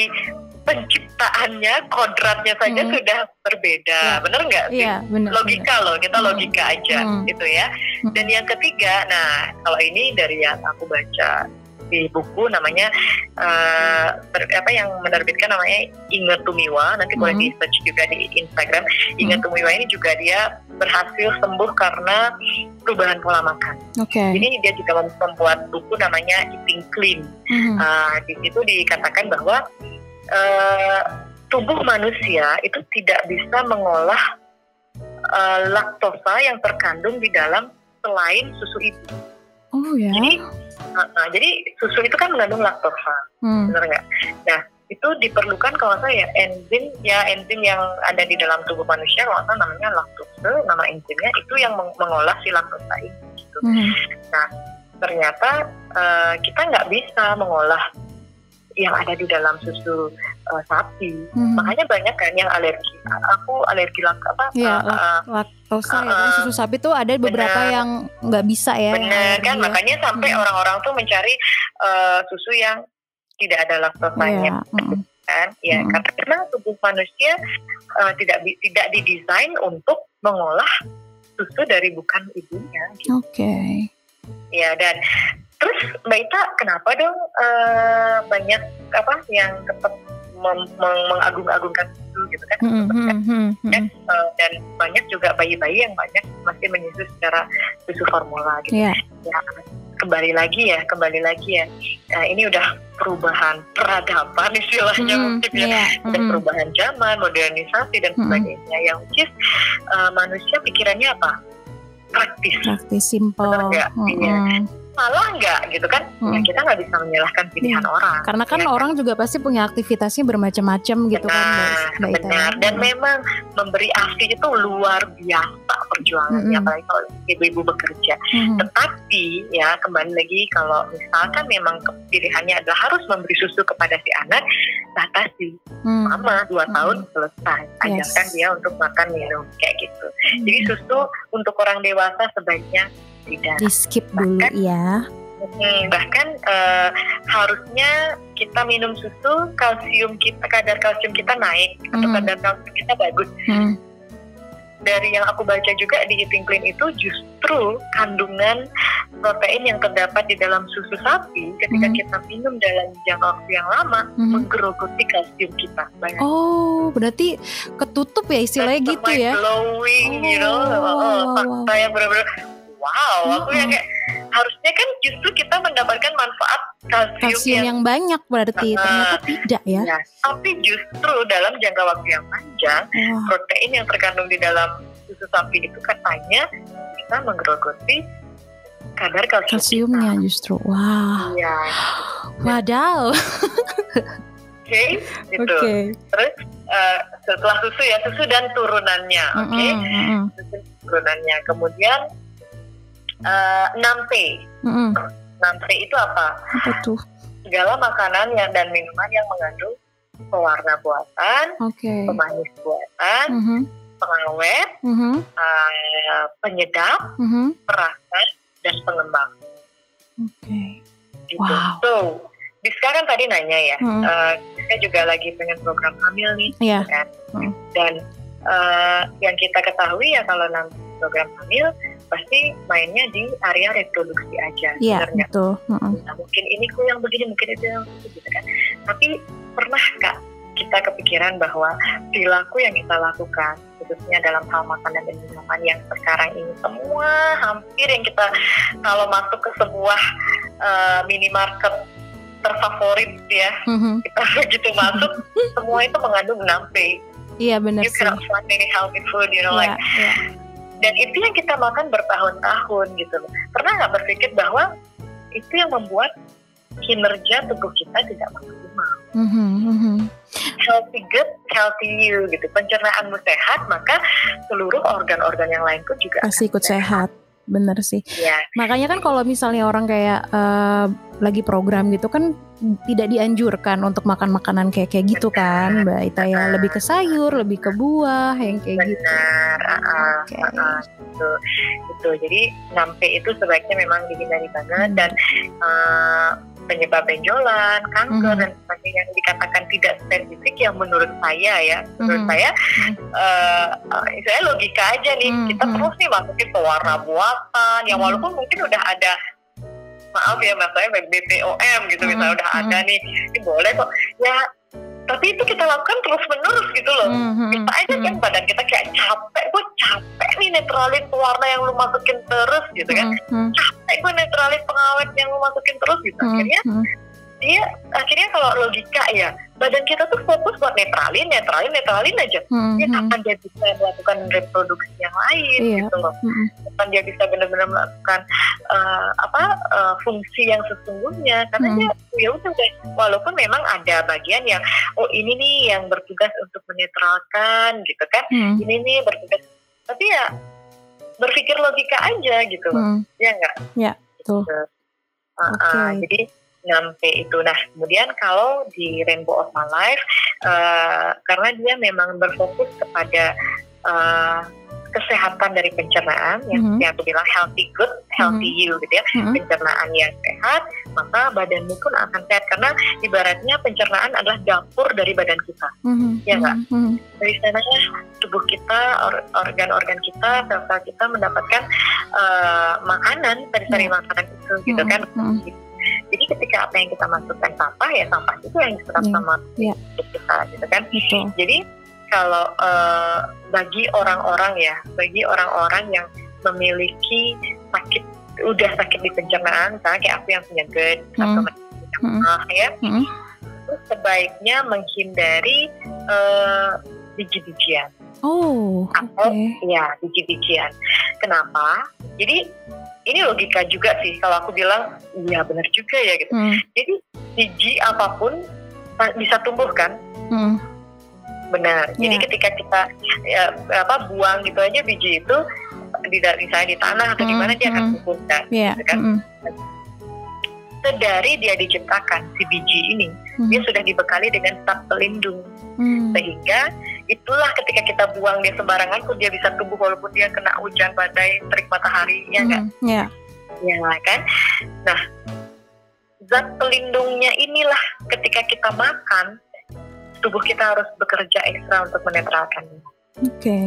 penciptaannya, kodratnya saja Hmm. sudah berbeda, Ya. bener nggak sih? Iya, benar. Logika loh, kita Hmm. logika aja Hmm. gitu ya. Hmm. Dan yang ketiga, nah kalau ini dari yang aku baca di buku namanya ter- apa yang menerbitkan namanya Inge Tumiwa, nanti boleh Hmm. di search juga di Instagram. Inge Tumiwa ini juga dia berhasil sembuh karena perubahan pola makan. Oke. Jadi dia juga mem- membuat buku namanya Eating Clean. Mhm. Ah, di situ dikatakan bahwa eh, tubuh manusia itu tidak bisa mengolah eh, laktosa yang terkandung di dalam selain susu ibu. Oh ya. Jadi, ah, ah, jadi susu itu kan mengandung laktosa, Hmm. benar nggak? Nah, itu diperlukan kalau nggak salah ya enzim ya enzim yang ada di dalam tubuh manusia kalau namanya laktose, nama enzimnya itu yang meng- mengolah si laktosa ini. Gitu. Mhm. ternyata eh, kita nggak bisa mengolah yang ada di dalam susu eh, sapi. Mhm. Makanya banyak kan yang alergi. Aku alergi lak apa? Iya, eh, eh, laktosa ya kan susu sapi tuh ada beberapa Bener. yang nggak bisa ya. alergi kan? ya. Makanya sampai Hmm. orang-orang tuh mencari eh, susu yang tidak ada laktosanya. Iya, mm. kan ya Hmm. karena memang tubuh manusia eh, tidak tidak didesain untuk mengolah susu dari bukan ibunya gitu. Oke. ya dan terus mbak Ita kenapa dong eh, banyak apa yang tetap mengagung-agungkan susu gitu kan Mhm, mhm, mhm, mhm. Eh, dan banyak juga bayi-bayi yang banyak masih menyusu secara susu formula gitu Iya. ya kembali lagi ya kembali lagi ya Nah, ini udah perubahan peradaban istilahnya Mhm, mungkin ya Iya. dan mhm. perubahan zaman, modernisasi dan Mm-mm. sebagainya. Yang which is uh, manusia pikirannya apa? Praktis. Praktis, simple. Bener nggak? Iya. Salah nggak gitu kan? Ya, Mm. kita nggak bisa menyalahkan pilihan orang. Karena kan ya orang juga pasti punya aktivitasnya bermacam-macam gitu kan, Mbak- Benar, Ita. benar. Dan Mhm. memang memberi ASI itu luar biasa perjuangannya, Mm-mm. apalagi kalau ibu-ibu bekerja. Mhm. Tetapi ya kembali lagi kalau misalkan memang pilihannya adalah harus memberi susu kepada si anak, batasi Hmm. lama dua Hmm. tahun selesai. Yes. Ajarkan dia untuk makan minum kayak gitu. Hmm. Jadi susu untuk orang dewasa sebaiknya tidak. di skip dulu Bahkan- ya. Hmm, bahkan eh, harusnya kita minum susu, kalsium kita kadar kalsium kita naik atau Hmm. kadar kalsium kita bagus. Hmm. Dari yang aku baca juga di Eating Clean itu justru kandungan protein yang terdapat di dalam susu sapi ketika Hmm. kita minum dalam jangka waktu yang lama Hmm. menggerogoti kalsium kita. Banyak Oh, berarti ketutup ya istilahnya gitu ya? glowing, you know, Oh, Oh, wow, wow, fakta yang benar-benar wow. Aku yang kayak harusnya kan justru kita mendapatkan manfaat kalsium, Kalsium yang, yang banyak berarti Uh, ternyata tidak ya? ya, tapi justru dalam jangka waktu yang panjang Wah, protein yang terkandung di dalam susu sapi itu katanya bisa menggerogoti kadar kalsium kalsiumnya justru. Wah, kita. Iya, wadaw. oke, gitu. Oke. Terus uh, setelah susu ya susu dan turunannya, oke? Okay? Susu dan turunannya. Kemudian uh, 6P. mm-mm. 6P itu apa? Apa tuh? Segala makanan yang dan minuman yang mengandung pewarna buatan, Oke. pemanis buatan, Mhm, pengawet, mhm, uh, penyedap, mhm. perasan, dan pengembang. Oke. Gitu. Wow. So, di sekarang tadi nanya ya, Hmm. uh, saya juga lagi pengen program hamil nih, Iya. kan? Hmm. Dan uh, yang kita ketahui ya kalau nanti program hamil pasti mainnya di area reproduksi aja, Iya, nggak? betul. Nah, mungkin ini kok yang begini, mungkin itu yang begitu gitu kan. Tapi pernah kak kita kepikiran bahwa perilaku yang kita lakukan, khususnya dalam hal makanan dan minuman yang sekarang ini semua hampir yang kita kalau masuk ke sebuah uh, minimarket terfavorit ya, Mhm. kita begitu masuk semua itu mengandung 6P. Iya benar You sih. cannot find any healthy food, you know, Iya, like iya. Dan itu yang kita makan bertahun-tahun gitu loh. Pernah nggak berpikir bahwa itu yang membuat kinerja tubuh kita tidak maksimal. Mhm, mhm. Healthy gut, healthy you gitu. Pencernaanmu sehat, maka seluruh organ-organ yang lain pun juga Pasti ikut sehat. Bener sih. Ya, Makanya kan kalau misalnya orang kayak eh, lagi program gitu kan tidak dianjurkan untuk makan makanan kayak kayak gitu kan, Mbak Ita ya. Lebih ke sayur, lebih ke buah yang kayak gitu. benar. Oke. ah, ah, gitu. gitu. Jadi 6P itu sebaiknya memang dihindari banget dan uh, penyebab benjolan, kanker Mhm. dan sebagainya yang dikatakan tidak spesifik yang menurut saya ya, menurut Mhm. saya uh, uh, saya logika aja nih Mhm. kita terus nih masukin pewarna buatan yang Mhm. walaupun mungkin udah ada maaf ya mas saya BPOM gitu Mhm. misalnya udah ada nih ini boleh kok ya tapi itu kita lakukan terus menerus gitu loh. Mhm, bisa aja kan mhm, badan kita kayak capek. Gue capek nih netralin pewarna yang lu masukin terus gitu kan. Mhm, capek gue netralin pengawet yang lu masukin terus gitu. Akhirnya mhm. dia akhirnya kalau logika ya badan kita tuh fokus buat netralin netralin netralin aja. Mhm, ya kapan dia bisa melakukan reproduksi yang lain Iya. gitu loh. Mhm. kapan dia bisa benar-benar melakukan eh, apa eh, fungsi yang sesungguhnya. Karena Hmm. dia ya udah deh walaupun memang ada bagian yang oh ini nih yang bertugas untuk menetralkan gitu kan. Mhm, ini nih bertugas tapi ya berpikir logika aja gitu. Loh mhm. ya enggak Ya, betul. Uh, uh, jadi 6P itu. Nah kemudian kalau di Rainbow of My Life uh, karena dia memang berfokus kepada uh, kesehatan dari pencernaan yang Mhm. seperti aku bilang healthy good healthy you gitu ya Mhm. pencernaan yang sehat maka badanmu pun akan sehat karena ibaratnya pencernaan adalah dapur dari badan kita Mhm, Ya, Kak? mhm, mhm. dari sananya tubuh kita or- organ-organ kita sel-sel kita mendapatkan uh, makanan dari dari Ya. makanan itu gitu Mhm, kan mhm. jadi ketika apa yang kita masukkan sampah ya sampah itu yang diserap Ya. sama tubuh kita gitu kan Betul. jadi kalau eh, bagi orang-orang ya bagi orang-orang yang memiliki sakit udah sakit di pencernaan misalnya kayak aku yang punya GERD atau Hmm. macam Hmm. ya itu sebaiknya menghindari eh, biji-bijian Oh, oke. atau ya biji-bijian. Kenapa? Jadi ini logika juga sih kalau aku bilang iya benar juga ya gitu. Mhm, Jadi biji apa pun ta- bisa tumbuh kan? mhm. Benar. Jadi Ya. ketika kita ya, apa buang gitu aja biji itu di misalnya di tanah atau di Hmm, mana dia akan hmm. tumbuh kan? Iya. Gitu kan? mhm, Sedari dia diciptakan si biji ini, mhm, dia sudah dibekali dengan zat pelindung mhm. sehingga itulah ketika kita buang dia sembarangan pun dia bisa tumbuh walaupun dia kena hujan badai terik matahari ya enggak Iya. ya kan nah zat pelindungnya inilah ketika kita makan tubuh kita harus bekerja ekstra untuk menetralkannya Oke.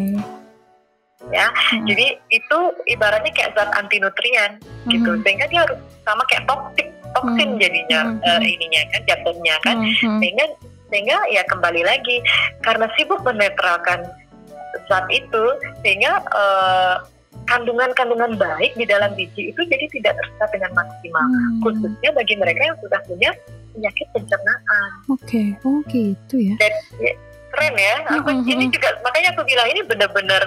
ya Mhm, jadi itu ibaratnya kayak zat anti nutrien gitu mhm, sehingga dia harus sama kayak toksik toksin Hmm. jadinya Hmm. eh, ininya kan jatuhnya kan mhm, sehingga sehingga ya kembali lagi karena sibuk menetralkan zat itu sehingga eh, kandungan-kandungan baik di dalam biji itu jadi tidak terserap dengan maksimal mhm. khususnya bagi mereka yang sudah punya penyakit pencernaan Oke, oh gitu ya. keren ya aku Mhm, ini mhm. juga makanya aku bilang ini benar-benar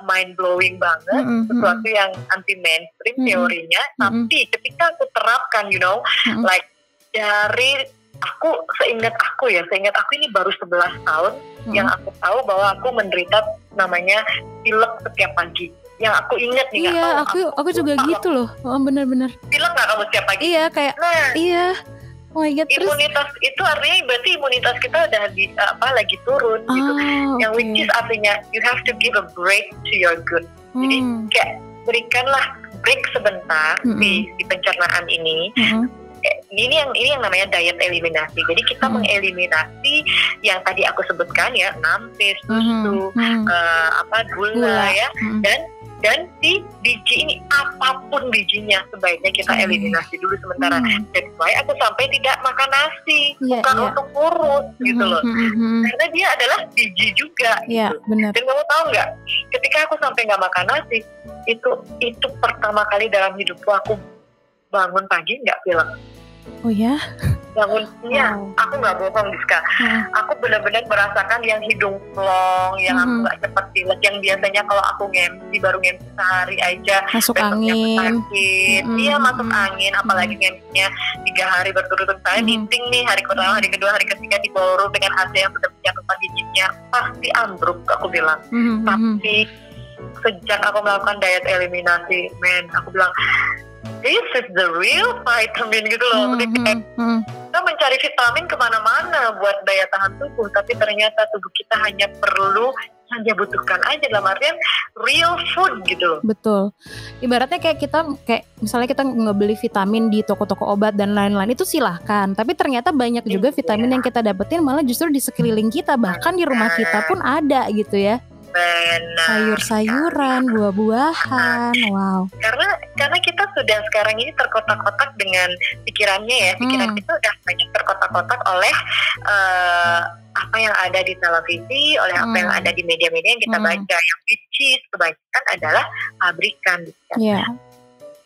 mind blowing banget Mhm, sesuatu yang anti mainstream Mhm. teorinya Mhm. tapi ketika aku terapkan you know Mhm. like dari aku seingat aku ya, seingat aku ini baru 11 tahun Mm. yang aku tahu bahwa aku menderita namanya pilek setiap pagi. Yang aku ingat nih, Iya, tahu aku aku juga lupa gitu loh. Oh, bener-bener. pilek nggak kamu setiap pagi? Iya, kayak Nah, iya. Oh my god, terus imunitas itu artinya berarti imunitas kita udah di, apa lagi turun gitu. Ah, Yang oke. which is artinya you have to give a break to your good. Jadi Hmm, kayak berikanlah break sebentar Mm-mm. di, di pencernaan ini. mm-mm. Kayak Ini yang ini yang namanya diet eliminasi. Jadi kita Mm. mengeliminasi yang tadi aku sebutkan ya, nampis, susu, Mhm, mhm. eh, apa gula, Gula. ya, Mhm. dan dan si biji ini apa pun bijinya sebaiknya kita Hmm. eliminasi dulu sementara. Hmm. That's why aku sampai tidak makan nasi, Iya, bukan iya. untuk kurus gitu Mhm, loh. mhm, mhm. Karena dia adalah biji juga. Iya, gitu. benar. Dan kamu tahu nggak, ketika aku sampai nggak makan nasi, itu itu pertama kali dalam hidupku aku bangun pagi nggak pilek. Oh ya? Bangun, iya, Wow. aku nggak bohong Diska. Heeh. Aku benar-benar merasakan yang hidung plong, yang aku Mhm. nggak cepat pilek, yang biasanya kalau aku ngemsi baru ngemsi sehari aja, Masuk angin. sakit, Mhm, iya masuk angin, apalagi ngemsinya tiga hari berturut-turut saya Mhm. meeting nih hari pertama, hari kedua, hari ketiga di ballroom dengan hasil yang sudah menjatuhkan giginya pasti ambruk aku bilang. Mhm, mhm. Tapi sejak aku melakukan diet eliminasi, men, aku bilang this is the real vitamin gitu loh. Kayak Mhm, mhm. kita mencari vitamin ke mana-mana buat daya tahan tubuh, tapi ternyata tubuh kita hanya perlu dia butuhkan aja dalam artian real food gitu loh. Betul. Ibaratnya kayak kita kayak misalnya kita ngebeli vitamin di toko-toko obat dan lain-lain itu silahkan. Tapi ternyata banyak juga Iya. vitamin yang kita dapetin malah justru di sekeliling kita bahkan di rumah kita pun ada gitu ya. Sayur-sayuran, buah-buahan. Wow. Karena karena kita sudah sekarang ini terkotak-kotak dengan pikirannya ya, pikiran Hmm. kita udah banyak terkotak-kotak oleh eh, apa yang ada di televisi, oleh apa Hmm. yang ada di media-media yang kita Hmm. baca, yang which is kebanyakan adalah pabrikan. Iya.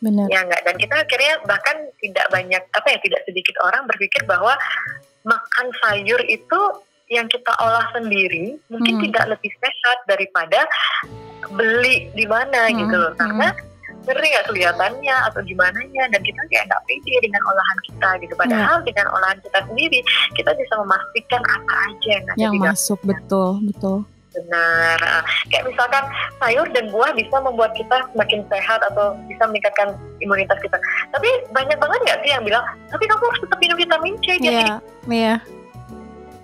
Benar. Ya enggak dan kita akhirnya bahkan tidak banyak apa ya tidak sedikit orang berpikir bahwa makan sayur itu yang kita olah sendiri mungkin Hmm. tidak lebih sehat daripada beli di mana Hmm, gitu loh. hmm. karena ngeri nggak kelihatannya atau gimana dan kita kayak nggak pede dengan olahan kita gitu. Padahal dengan olahan kita sendiri kita bisa memastikan apa aja yang ada Yang di masuk betul, betul. benar. Kayak misalkan sayur dan buah bisa membuat kita semakin sehat atau bisa meningkatkan imunitas kita. Tapi banyak banget nggak sih yang bilang tapi kamu harus tetap minum vitamin C jadi Iya, iya,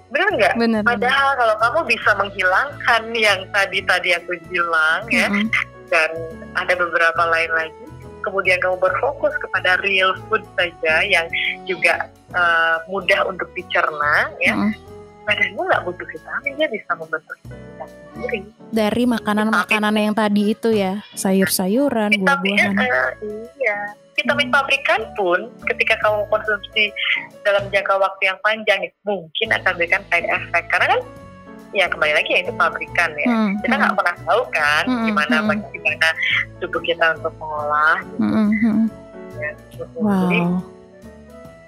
benar nggak benar. padahal kalau kamu bisa menghilangkan yang tadi tadi aku bilang ya Mm-mm. dan ada beberapa lain lagi kemudian kamu berfokus kepada real food saja yang juga eh, mudah untuk dicerna ya Mm-mm. badanmu nggak butuh vitamin dia bisa membentuk sendiri Dari makanan-makanan yang tadi itu ya, sayur-sayuran, vitamin buah-buahan. eh, iya vitamin pabrikan pun ketika kamu konsumsi dalam jangka waktu yang panjang mungkin akan memberikan side effect. Karena kan ya kembali lagi ya itu pabrikan ya. Hmm, kita hmm, nggak pernah tahu kan Mm-mm, gimana mm-mm. bagaimana tubuh kita untuk mengolah mm-mm, mm-mm. jadi Wow,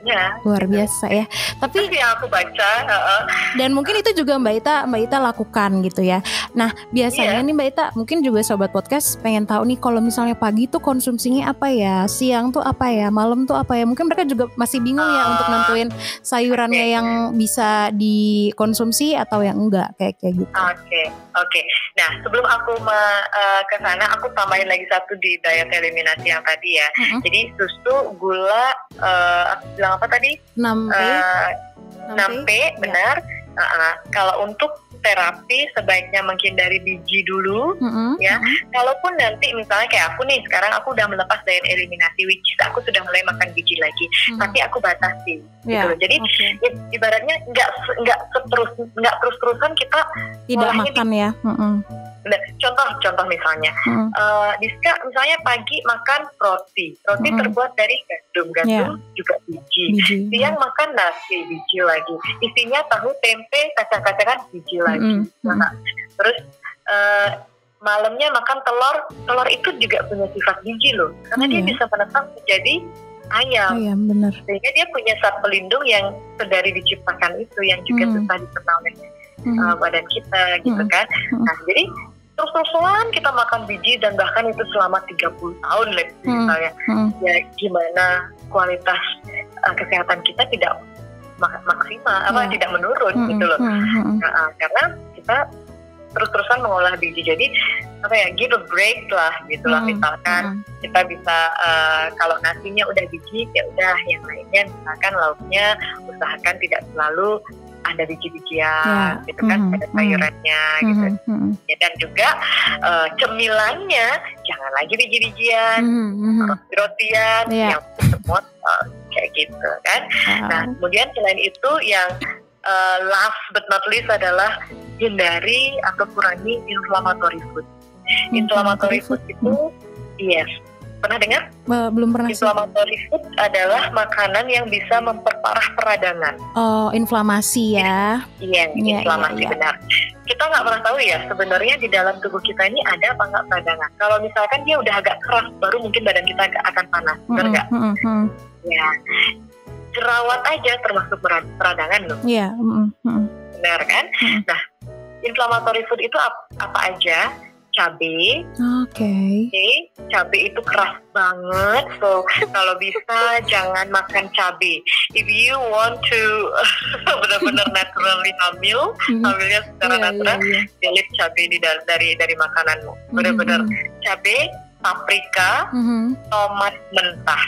ya luar biasa ya. Tapi yang aku baca heeh. dan mungkin itu juga Mbak Ita Mbak Ita lakukan gitu ya. Nah biasanya Iya. nih Mbak Ita mungkin juga sobat podcast pengen tahu nih kalau misalnya pagi tuh konsumsinya apa ya, siang tuh apa ya, malam tuh apa ya. Mungkin mereka juga masih bingung ya Ah. untuk nentuin sayurannya Oke. yang bisa dikonsumsi atau yang enggak kayak kayak gitu. Oke, oke. Nah, sebelum aku me- eh, ke sana, aku tambahin lagi satu di diet eliminasi yang tadi ya. Mm-mm. Jadi susu, gula, eh, aku bilang apa tadi? 6 P, Eh, 6 6P, benar. Uh, uh, kalau untuk terapi sebaiknya menghindari biji dulu. Mm-mm, Ya. mm-mm. Kalaupun nanti misalnya kayak aku nih, sekarang aku udah melepas diet eliminasi, which is aku sudah mulai makan biji lagi. Mm. Tapi aku batasi. Ya, gitu. Jadi oke. i- ibaratnya nggak nggak seterus nggak terus terusan kita tidak makan ya. Mm-mm, Nah, contoh contoh misalnya mm-mm. eh Diska misalnya pagi makan roti roti Mm-mm. terbuat dari gandum gandum juga biji Biji. siang makan nasi biji lagi isinya tahu tempe kacang-kacangan biji lagi Mm-mm, Nah, terus eh, malamnya makan telur telur itu juga punya sifat biji loh karena Oh, dia iya? bisa menetas menjadi ayam Ayam bener. sehingga dia punya zat pelindung yang sedari diciptakan itu yang juga Hmm. susah dikenal oleh Mm, uh, badan kita gitu Hmm. kan. Hmm. Nah, jadi terus-terusan kita makan biji dan bahkan itu selama 30 tahun say, Hmm. misalnya mm. ya gimana kualitas uh, kesehatan kita tidak mak- maksimal apa Iya. tidak menurun Mm-mm, gitu loh mm-mm. Nah, ah, karena kita terus-terusan mengolah biji jadi apa ya give a break lah gitu lah Mm, misalkan mm. kita bisa eh, kalau nasinya udah biji ya udah yang lainnya misalkan lauknya usahakan tidak selalu ada biji-bijian Ya, gitu kan mhm, ada sayurannya gitu Mhm, mhm. Ya, dan juga eh, cemilannya jangan lagi biji-bijian Mhm, mhm. roti-rotian Iya. yang semua eh, kayak gitu kan Nah, Wow. kemudian selain itu yang uh, last but not least adalah hindari atau kurangi inflammatory food. Inflammatory food itu, yes, pernah dengar? Belum pernah sih. Inflammatory food adalah makanan yang bisa memperparah peradangan. Oh, inflamasi ya. Iya, Iya, inflamasi iya, iya. benar. Kita nggak pernah tahu ya sebenarnya di dalam tubuh kita ini ada apa nggak peradangan. Kalau misalkan dia udah agak keras, baru mungkin badan kita agak akan panas, benar nggak? mhm, mhm. Ya, jerawat aja termasuk perad- peradangan loh. Iya, mhm, mhm. benar kan? Mm. Nah, inflammatory food itu ap- apa aja? Cabai, Oke. oke, cabai itu keras banget. So kalau bisa jangan makan cabai. If you want to benar-benar naturally hamil, Mhm. hamilnya secara Iya, natural, iya, iya. pilih cabai di dal- dari dari makananmu. Mhm, Benar-benar mhm. cabai, paprika, Mhm. tomat mentah,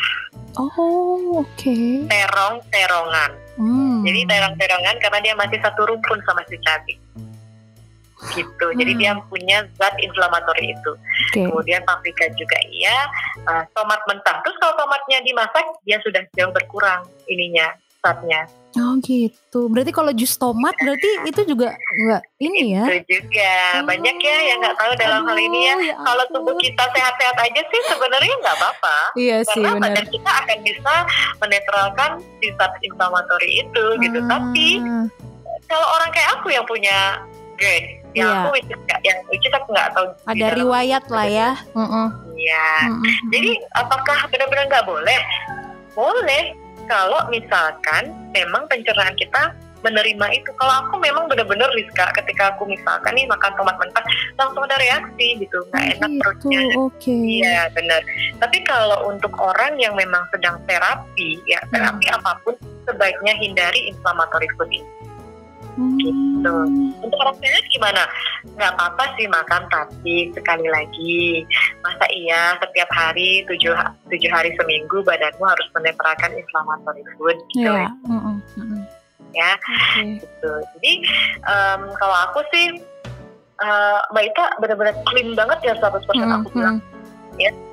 Oh, oke. terong-terongan. Hmm. Jadi terong-terongan karena dia masih satu rumpun sama si cabai. Gitu. Jadi Hmm. dia punya zat inflamatori itu. Oke. Kemudian paprika juga iya, uh, tomat mentah. Terus kalau tomatnya dimasak, dia sudah jauh berkurang ininya zatnya. Oh gitu. Berarti kalau jus tomat berarti itu juga enggak ini ya? Itu juga Oh. banyak ya yang nggak tahu dalam hal ini ya. Aduh, ya Kalau tubuh kita sehat-sehat aja sih sebenarnya nggak apa-apa. Iya sih Karena benar. badan kita akan bisa menetralkan sifat inflamatori itu gitu. Tapi Ah, kalau orang kayak aku yang punya GERD, yang Iya. aku which is, yang which is aku nggak tahu. ada riwayat lah ya. Iya. Heeh. Jadi apakah benar-benar nggak boleh? Boleh kalau misalkan memang pencernaan kita menerima itu. Kalau aku memang benar-benar Rizka ketika aku misalkan nih makan tomat mentah langsung ada reaksi gitu, nggak enak gitu. perutnya. Oke. Iya benar. Tapi kalau untuk orang yang memang sedang terapi, ya Hmm. terapi apa pun sebaiknya hindari inflammatory food ini. Hmm. Gitu. Untuk orang sehat gimana? Nggak apa-apa sih makan, tapi sekali lagi, masa iya setiap hari tujuh, tujuh hari seminggu badanmu harus menetralkan inflammatory food gitu Iya. Heeh. Heeh. ya. Oke. Gitu. Jadi em, kalau aku sih eh, Mbak Ita benar-benar clean banget ya 100% Hmm, aku bilang.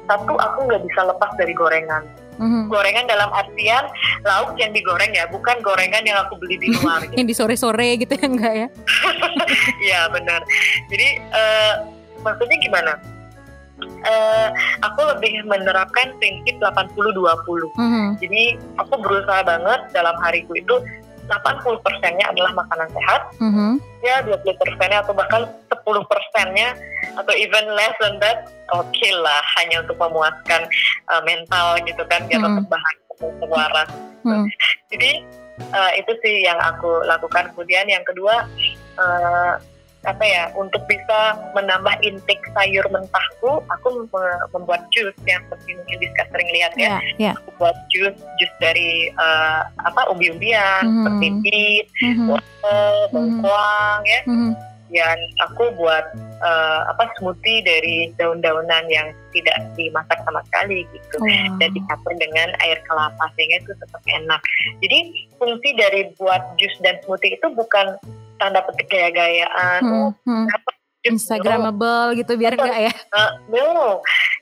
Satu, aku nggak bisa lepas dari gorengan. Mhm. Gorengan dalam artian lauk yang digoreng ya, bukan gorengan yang aku beli di luar. gitu. Yang di sore-sore gitu ya enggak ya? Iya benar. Jadi eh, maksudnya gimana? Eh, aku lebih menerapkan prinsip 80-20. Mhm. Jadi aku berusaha banget dalam hariku itu 80 persennya adalah makanan sehat, Mhm. ya 20 persennya atau bahkan 10 persennya atau even less than that, oke lah hanya untuk memuaskan eh, mental gitu kan biar Hmm. tetap bahagia waras. Hmm. Jadi eh, itu sih yang aku lakukan. Kemudian yang kedua eh, apa ya untuk bisa menambah intake sayur mentahku, aku me- membuat jus yang seperti mungkin Rizka sering lihat ya. Ya, ya. Aku buat jus jus dari eh, apa umbi-umbian Mhm. seperti beet, Mhm. wortel, bengkoang ya. Mhm. Dan aku buat eh, apa smoothie dari daun-daunan yang tidak dimasak sama sekali gitu Wow. dan dicampur dengan air kelapa sehingga itu tetap enak. Jadi fungsi dari buat jus dan smoothie itu bukan tanda petik gaya-gayaan. Hmm, Oh, hmm. Instagramable gitu biar enggak ya? No, uh, no,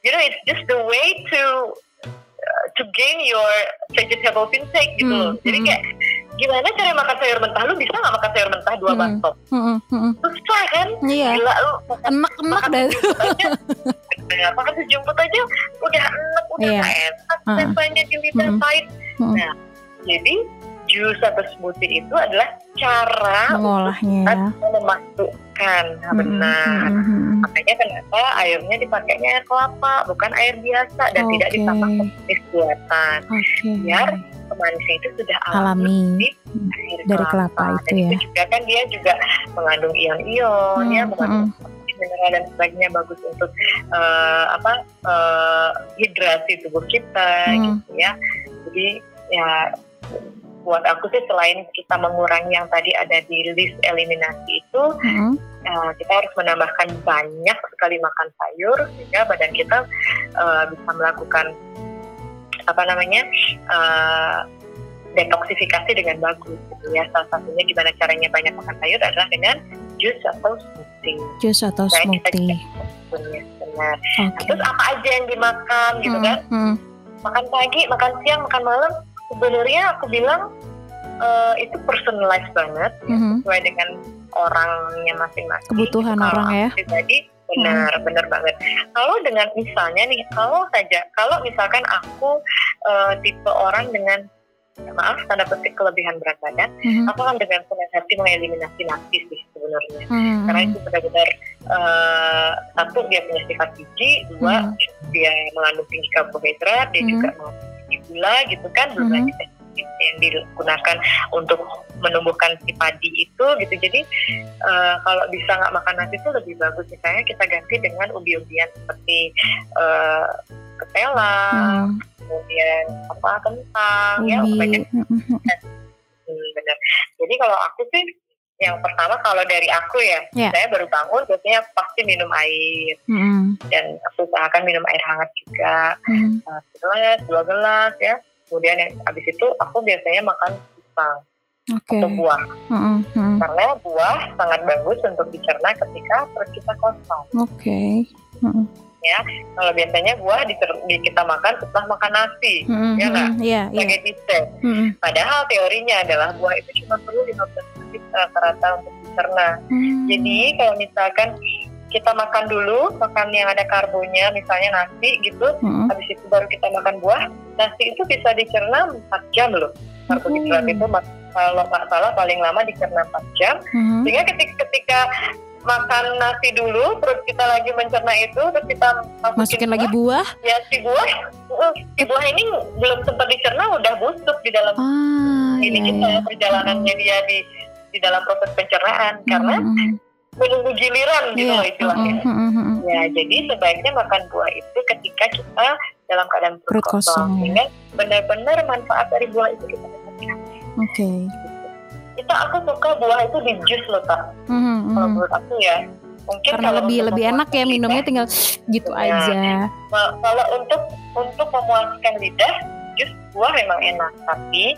you know it's just the way to uh, to gain your vegetable intake gitu Hmm, loh. Jadi hmm. kayak gimana cara makan sayur mentah? Lu bisa nggak makan sayur mentah dua Hmm. baso? Mhm, mhm. Susah kan? Iya. Gila lu Enak-enak makan dah. sejumput aja ya, makan sejumput aja udah enak udah Iya. enak Heeh. rasanya di lidah Mm-mm. pahit Mm-mm. nah jadi jus atau smoothie itu adalah cara Mengolahnya ya. memasukkan nah, Mhm, benar mhm, mhm. makanya kenapa airnya dipakainya air kelapa bukan air biasa dan tidak Oke. ditambah manis buatan Oke. biar pemanisnya itu sudah alami Alami air dari kelapa Dan itu ya. juga kan dia juga mengandung ion-ion ya Hmm, mengandung mineral dan sebagainya bagus untuk eh, apa eh, hidrasi tubuh kita Hmm. gitu ya jadi ya buat aku sih selain kita mengurangi yang tadi ada di list eliminasi itu, Mm-mm. uh, kita harus menambahkan banyak sekali makan sayur sehingga badan kita uh, bisa melakukan apa namanya uh, detoksifikasi dengan bagus gitu ya. Salah satunya gimana caranya banyak makan sayur adalah dengan jus atau smoothie. Jus atau Nah, kita smoothie. Punya benar. Oke. Terus apa aja yang dimakan gitu kan? Hmm, hmm. Makan pagi, makan siang, makan malam. Sebenarnya aku bilang uh, itu personalized banget Mhm. sesuai dengan orangnya masing-masing. Kebutuhan Kalau orang ya. Pribadi benar, benar banget. Kalau dengan misalnya nih, kalau saja, kalau misalkan aku uh, tipe orang dengan maaf tanda petik kelebihan berat badan, Mhm. aku kan dengan senang hati mengeliminasi nasi sih sebenarnya. Hmm, Karena hmm. itu benar-benar uh, satu dia punya sifat gizi, dua Hmm. dia mengandung tinggi karbohidrat, dia Hmm. juga mengandung tinggi gula gitu kan, belum Hmm. lagi yang digunakan untuk menumbuhkan si padi itu gitu. Jadi uh, kalau bisa nggak makan nasi itu lebih bagus misalnya kita ganti dengan umbi-umbian seperti uh, ketela, Hmm. kemudian apa kentang, ya banyak Hmm, hmm, Hmm, benar. Jadi kalau aku sih yang pertama kalau dari aku ya, Ya. saya baru bangun biasanya pasti minum air hmm. dan aku usahakan minum air hangat juga Hmm. uh, dua gelas ya. Kemudian yang habis itu aku biasanya makan pisang Oke. atau buah Hmm, hmm, karena buah sangat bagus untuk dicerna ketika perut kita kosong. Oke. Hmm, Kalau biasanya buah dicer- di, kita makan setelah makan nasi hmm, Ya nggak? hmm. Iya, sebagai dessert. Hmm, Padahal teorinya adalah buah itu cuma perlu 15 menit rata-rata untuk dicerna. hmm. Jadi kalau misalkan kita makan dulu, makan yang ada karbonya, misalnya nasi gitu, Hmm. habis itu baru kita makan buah, nasi itu bisa dicerna 4 jam loh. Karbohidrat Hmm. itu kalau nggak salah paling lama dicerna 4 jam. Hmm. Sehingga ketika, ketika makan nasi dulu, perut kita lagi mencerna itu, terus kita masukin, Masukin lagi buah, buah. ya si buah, si buah ini belum sempat dicerna udah busuk di dalam Ah, ini iya, kita iya. perjalanannya dia di di dalam proses pencernaan karena Hmm, hmm. menunggu giliran gitu loh istilahnya. Hmm, hmm, hmm, hmm. Ya, jadi sebaiknya makan buah itu ketika kita dalam keadaan perut, Perut kosong, ya. Sehingga benar-benar manfaat dari buah itu kita dapatkan. Oke. Kita aku suka buah itu di jus loh, Kak. Hmm, hmm, Kalau menurut aku ya. Mungkin Karena kalau lebih lebih enak ya minumnya lidah, tinggal gitu Benar. aja. Kalau untuk untuk memuaskan lidah, jus buah memang enak. Tapi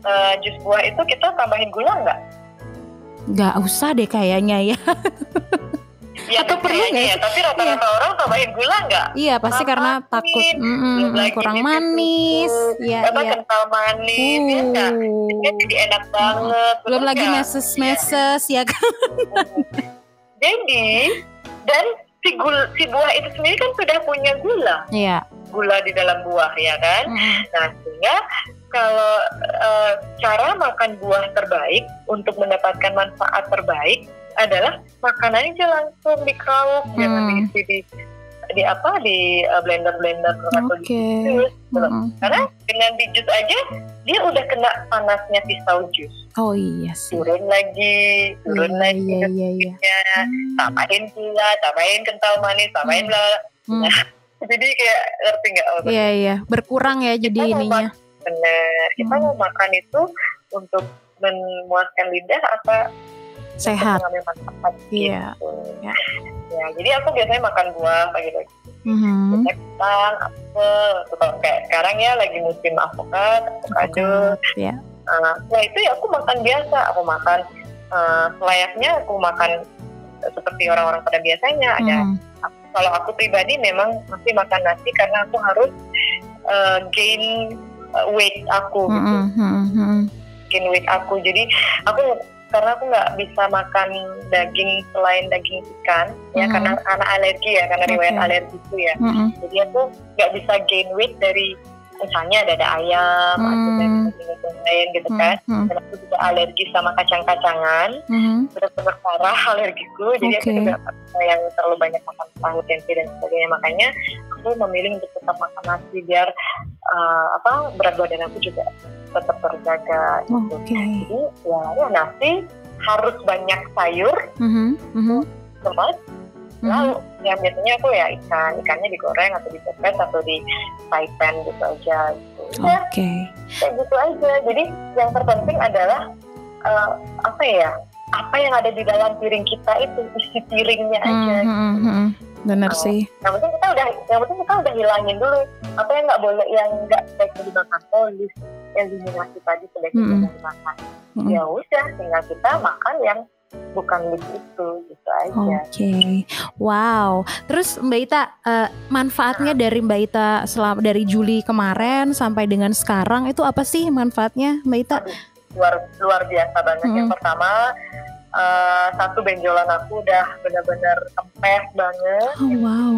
eh, jus buah itu kita tambahin gula nggak? Nggak usah deh kayaknya ya. Ya, Atau perlu nggak ya, tapi rata-rata orang tambahin gula nggak? Iya pasti karena Manis, takut lagi kurang biskuit manis. susu, Iya apa iya. kental manis ya? Uh. Itu jadi enak banget. Belum lagi nggak? meses-meses ya kan. Jadi dan si gula, si buah itu sendiri kan sudah punya gula, Iya. gula di dalam buah ya kan. Nah sehingga kalau eh, cara makan buah terbaik untuk mendapatkan manfaat terbaik adalah makan aja langsung di keraup, jangan Hmm. diisi di di apa di blender blender atau di Oke. jus. gitu. Mm-mm. Karena dengan di jus aja dia udah kena panasnya pisau jus. Oh iya sih. Turun lagi, turun Iya lagi iya iya iya. ya. Tambahin gula, tambahin kental manis, tambahin Hmm. bla. Hmm. Jadi kayak ngerti nggak? Iya iya berkurang ya jadi Kita ininya. Bener. Kita Hmm. mau makan itu untuk memuaskan lidah apa Sehat. manfaat Iya. gitu. Ya. Ya, jadi aku biasanya makan buah pagi-pagi. Biasanya pisang, apel, Terus kalau kayak sekarang ya lagi musim avokat, avocado. Ya. Uh, nah itu ya aku makan biasa, aku makan uh, selayaknya aku makan seperti orang-orang pada biasanya. Ada Mhm. kalau aku pribadi memang masih makan nasi karena aku harus uh, gain weight aku gitu. Mhm, mhm, mhm. gain weight aku jadi aku karena aku nggak bisa makan daging selain daging ikan ya Mhm. karena anak alergi ya karena riwayat alergi itu ya Mhm. jadi aku nggak bisa gain weight dari misalnya dada ayam atau dari Hmm. daging lain gitu kan Mhm. dan aku juga alergi sama kacang-kacangan Mhm. benar-benar parah alergiku jadi aku juga bisa yang terlalu banyak makan tahu tempe dan sebagainya makanya aku memilih untuk tetap makan nasi biar uh, apa berat badan aku juga tetap terjaga gitu. Oke. Jadi ya, ya nasi harus banyak sayur, Mhm, mhm. lemak, Mhm. Lalu yang biasanya aku ya ikan, ikannya digoreng atau dipepes atau di fry pan gitu aja. Gitu. Oke. kayak gitu aja. Jadi yang terpenting adalah eh, apa ya? Apa yang ada di dalam piring kita itu isi piringnya aja. Hmm, hmm, hmm. Bener Oh. sih. Yang penting kita udah, yang penting kita udah hilangin dulu apa yang nggak boleh, yang nggak baiknya dimakan. Oh, list eliminasi tadi sebaiknya Mm-mm. jangan dimakan. Mm-mm. Ya udah, tinggal kita makan yang bukan list itu, gitu aja. Oke, wow. Terus Mbak Ita, eh, manfaatnya dari Mbak Ita selama dari Juli kemarin sampai dengan sekarang itu apa sih manfaatnya Mbak Ita? luar luar biasa banget. Mm-mm. Yang pertama eh, satu benjolan aku udah benar-benar kempes banget. Oh wow.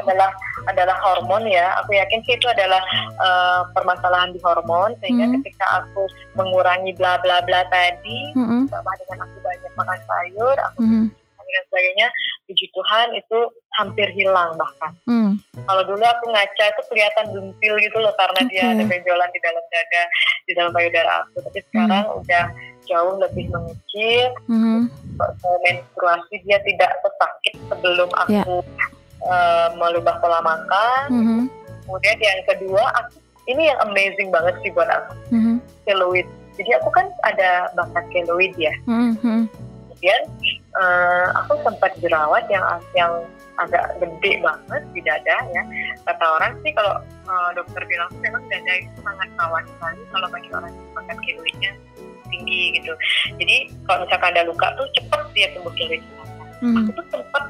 Adalah adalah hormon ya. Aku yakin sih itu adalah eh, permasalahan di hormon sehingga Mm. ketika aku mengurangi bla bla bla tadi Mm-mm, sama dengan aku banyak makan sayur, aku mm-mm, dan sebagainya, puji Tuhan itu hampir hilang bahkan. mm. Kalau dulu aku ngaca itu kelihatan buntil gitu loh karena dia Oke. ada benjolan di dalam dada, di dalam payudara aku. Tapi sekarang udah jauh lebih mengecil. Mhm. Kalau menstruasi dia tidak sesakit sebelum aku Ya. eh, melubah pola makan. Mhm, Kemudian yang kedua, aku, ini yang amazing banget sih buat aku, mhm, keloid. Jadi aku kan ada bakat keloid ya. mhm, mhm. Kemudian eh, aku sempat jerawat yang yang agak gede banget di dada ya. Kata orang sih kalau eh, dokter bilang memang dada itu sangat rawan sekali kalau bagi orang yang bakat keloidnya tinggi gitu. Jadi kalau misalkan ada luka tuh cepat dia tumbuh keloid. Mhm. Aku tuh sempat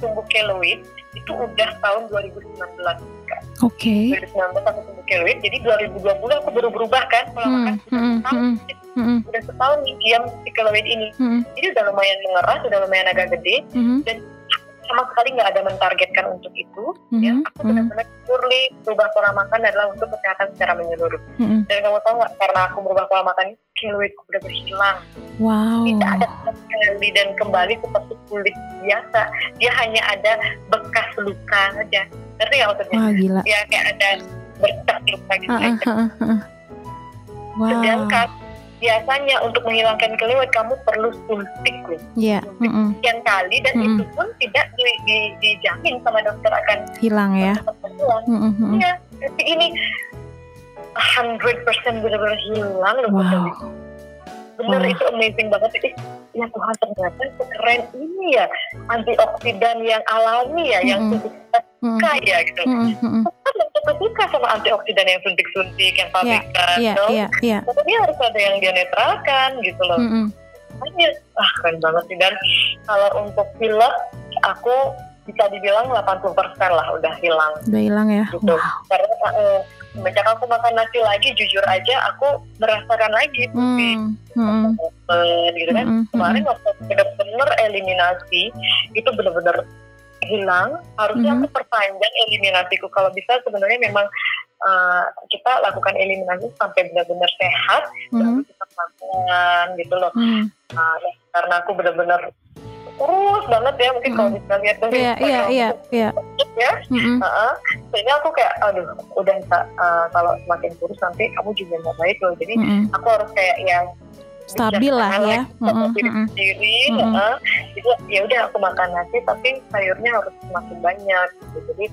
tumbuh keloid itu udah tahun 2019 Kak. Oke. 2019 aku tumbuh keloid jadi 2020 aku baru berubah kan pola Hmm, makan hmm, setahun hmm. Mhm, udah setahun nih diam si keloid ini mhm, jadi udah lumayan mengeras udah lumayan agak gede mhm, sama sekali nggak ada mentargetkan untuk itu ya mhm, aku mhm, benar-benar purely berubah pola makan adalah untuk kesehatan secara menyeluruh mhm. dan kamu tahu nggak karena aku berubah pola makan keloidku udah berhilang Wow. tidak ada sekali dan kembali seperti kulit biasa dia hanya ada bekas luka saja ngerti nggak maksudnya Wah gila. ya kayak ada bercak luka gitu Heeh, aja heeh, heeh. Wow. sedangkan biasanya untuk menghilangkan keloid kamu perlu suntik loh Iya. suntik sekian kali dan Mm-mm. itu pun tidak di, di- dijamin sama dokter akan Hilang ya. cepat hilang Mhm, mhm. iya tapi ini 100% benar-benar hilang loh Wow. Bener Wah. itu amazing banget Ih, ya Tuhan ternyata keren ini ya antioksidan yang alami ya yang Mm-mm. suntik kita suka ya gitu kan belum suka sama antioksidan yang suntik-suntik yang pabrikan Iya, no? iya, iya. tapi dia harus ada yang dia netralkan gitu loh Mhm. makanya ah keren banget sih dan kalau untuk pilek aku bisa dibilang 80% lah udah hilang Udah hilang ya. gitu Wow. karena eh, semenjak aku makan nasi lagi jujur aja aku merasakan lagi Hmm, hmm, open gitu kan. Hmm, kemarin waktu bener-bener eliminasi itu bener-bener hilang. Harusnya Mhm. aku perpanjang eliminasiku. Kalau bisa sebenarnya memang eh, kita lakukan eliminasi sampai benar-benar sehat hmm, baru kita makan gitu loh. Hmm. Nah, karena aku benar-benar kurus banget ya mungkin kalau Mhm. bisa lihat dari Iya, iya, iya, iya. ya Mhm. Heeh. sehingga aku kayak aduh udah tak kalau semakin kurus nanti kamu juga nggak baik loh jadi Mhm. aku harus kayak yang Stabil lah ya. diri sendiri jadi ya udah aku makan nasi tapi sayurnya harus semakin banyak gitu jadi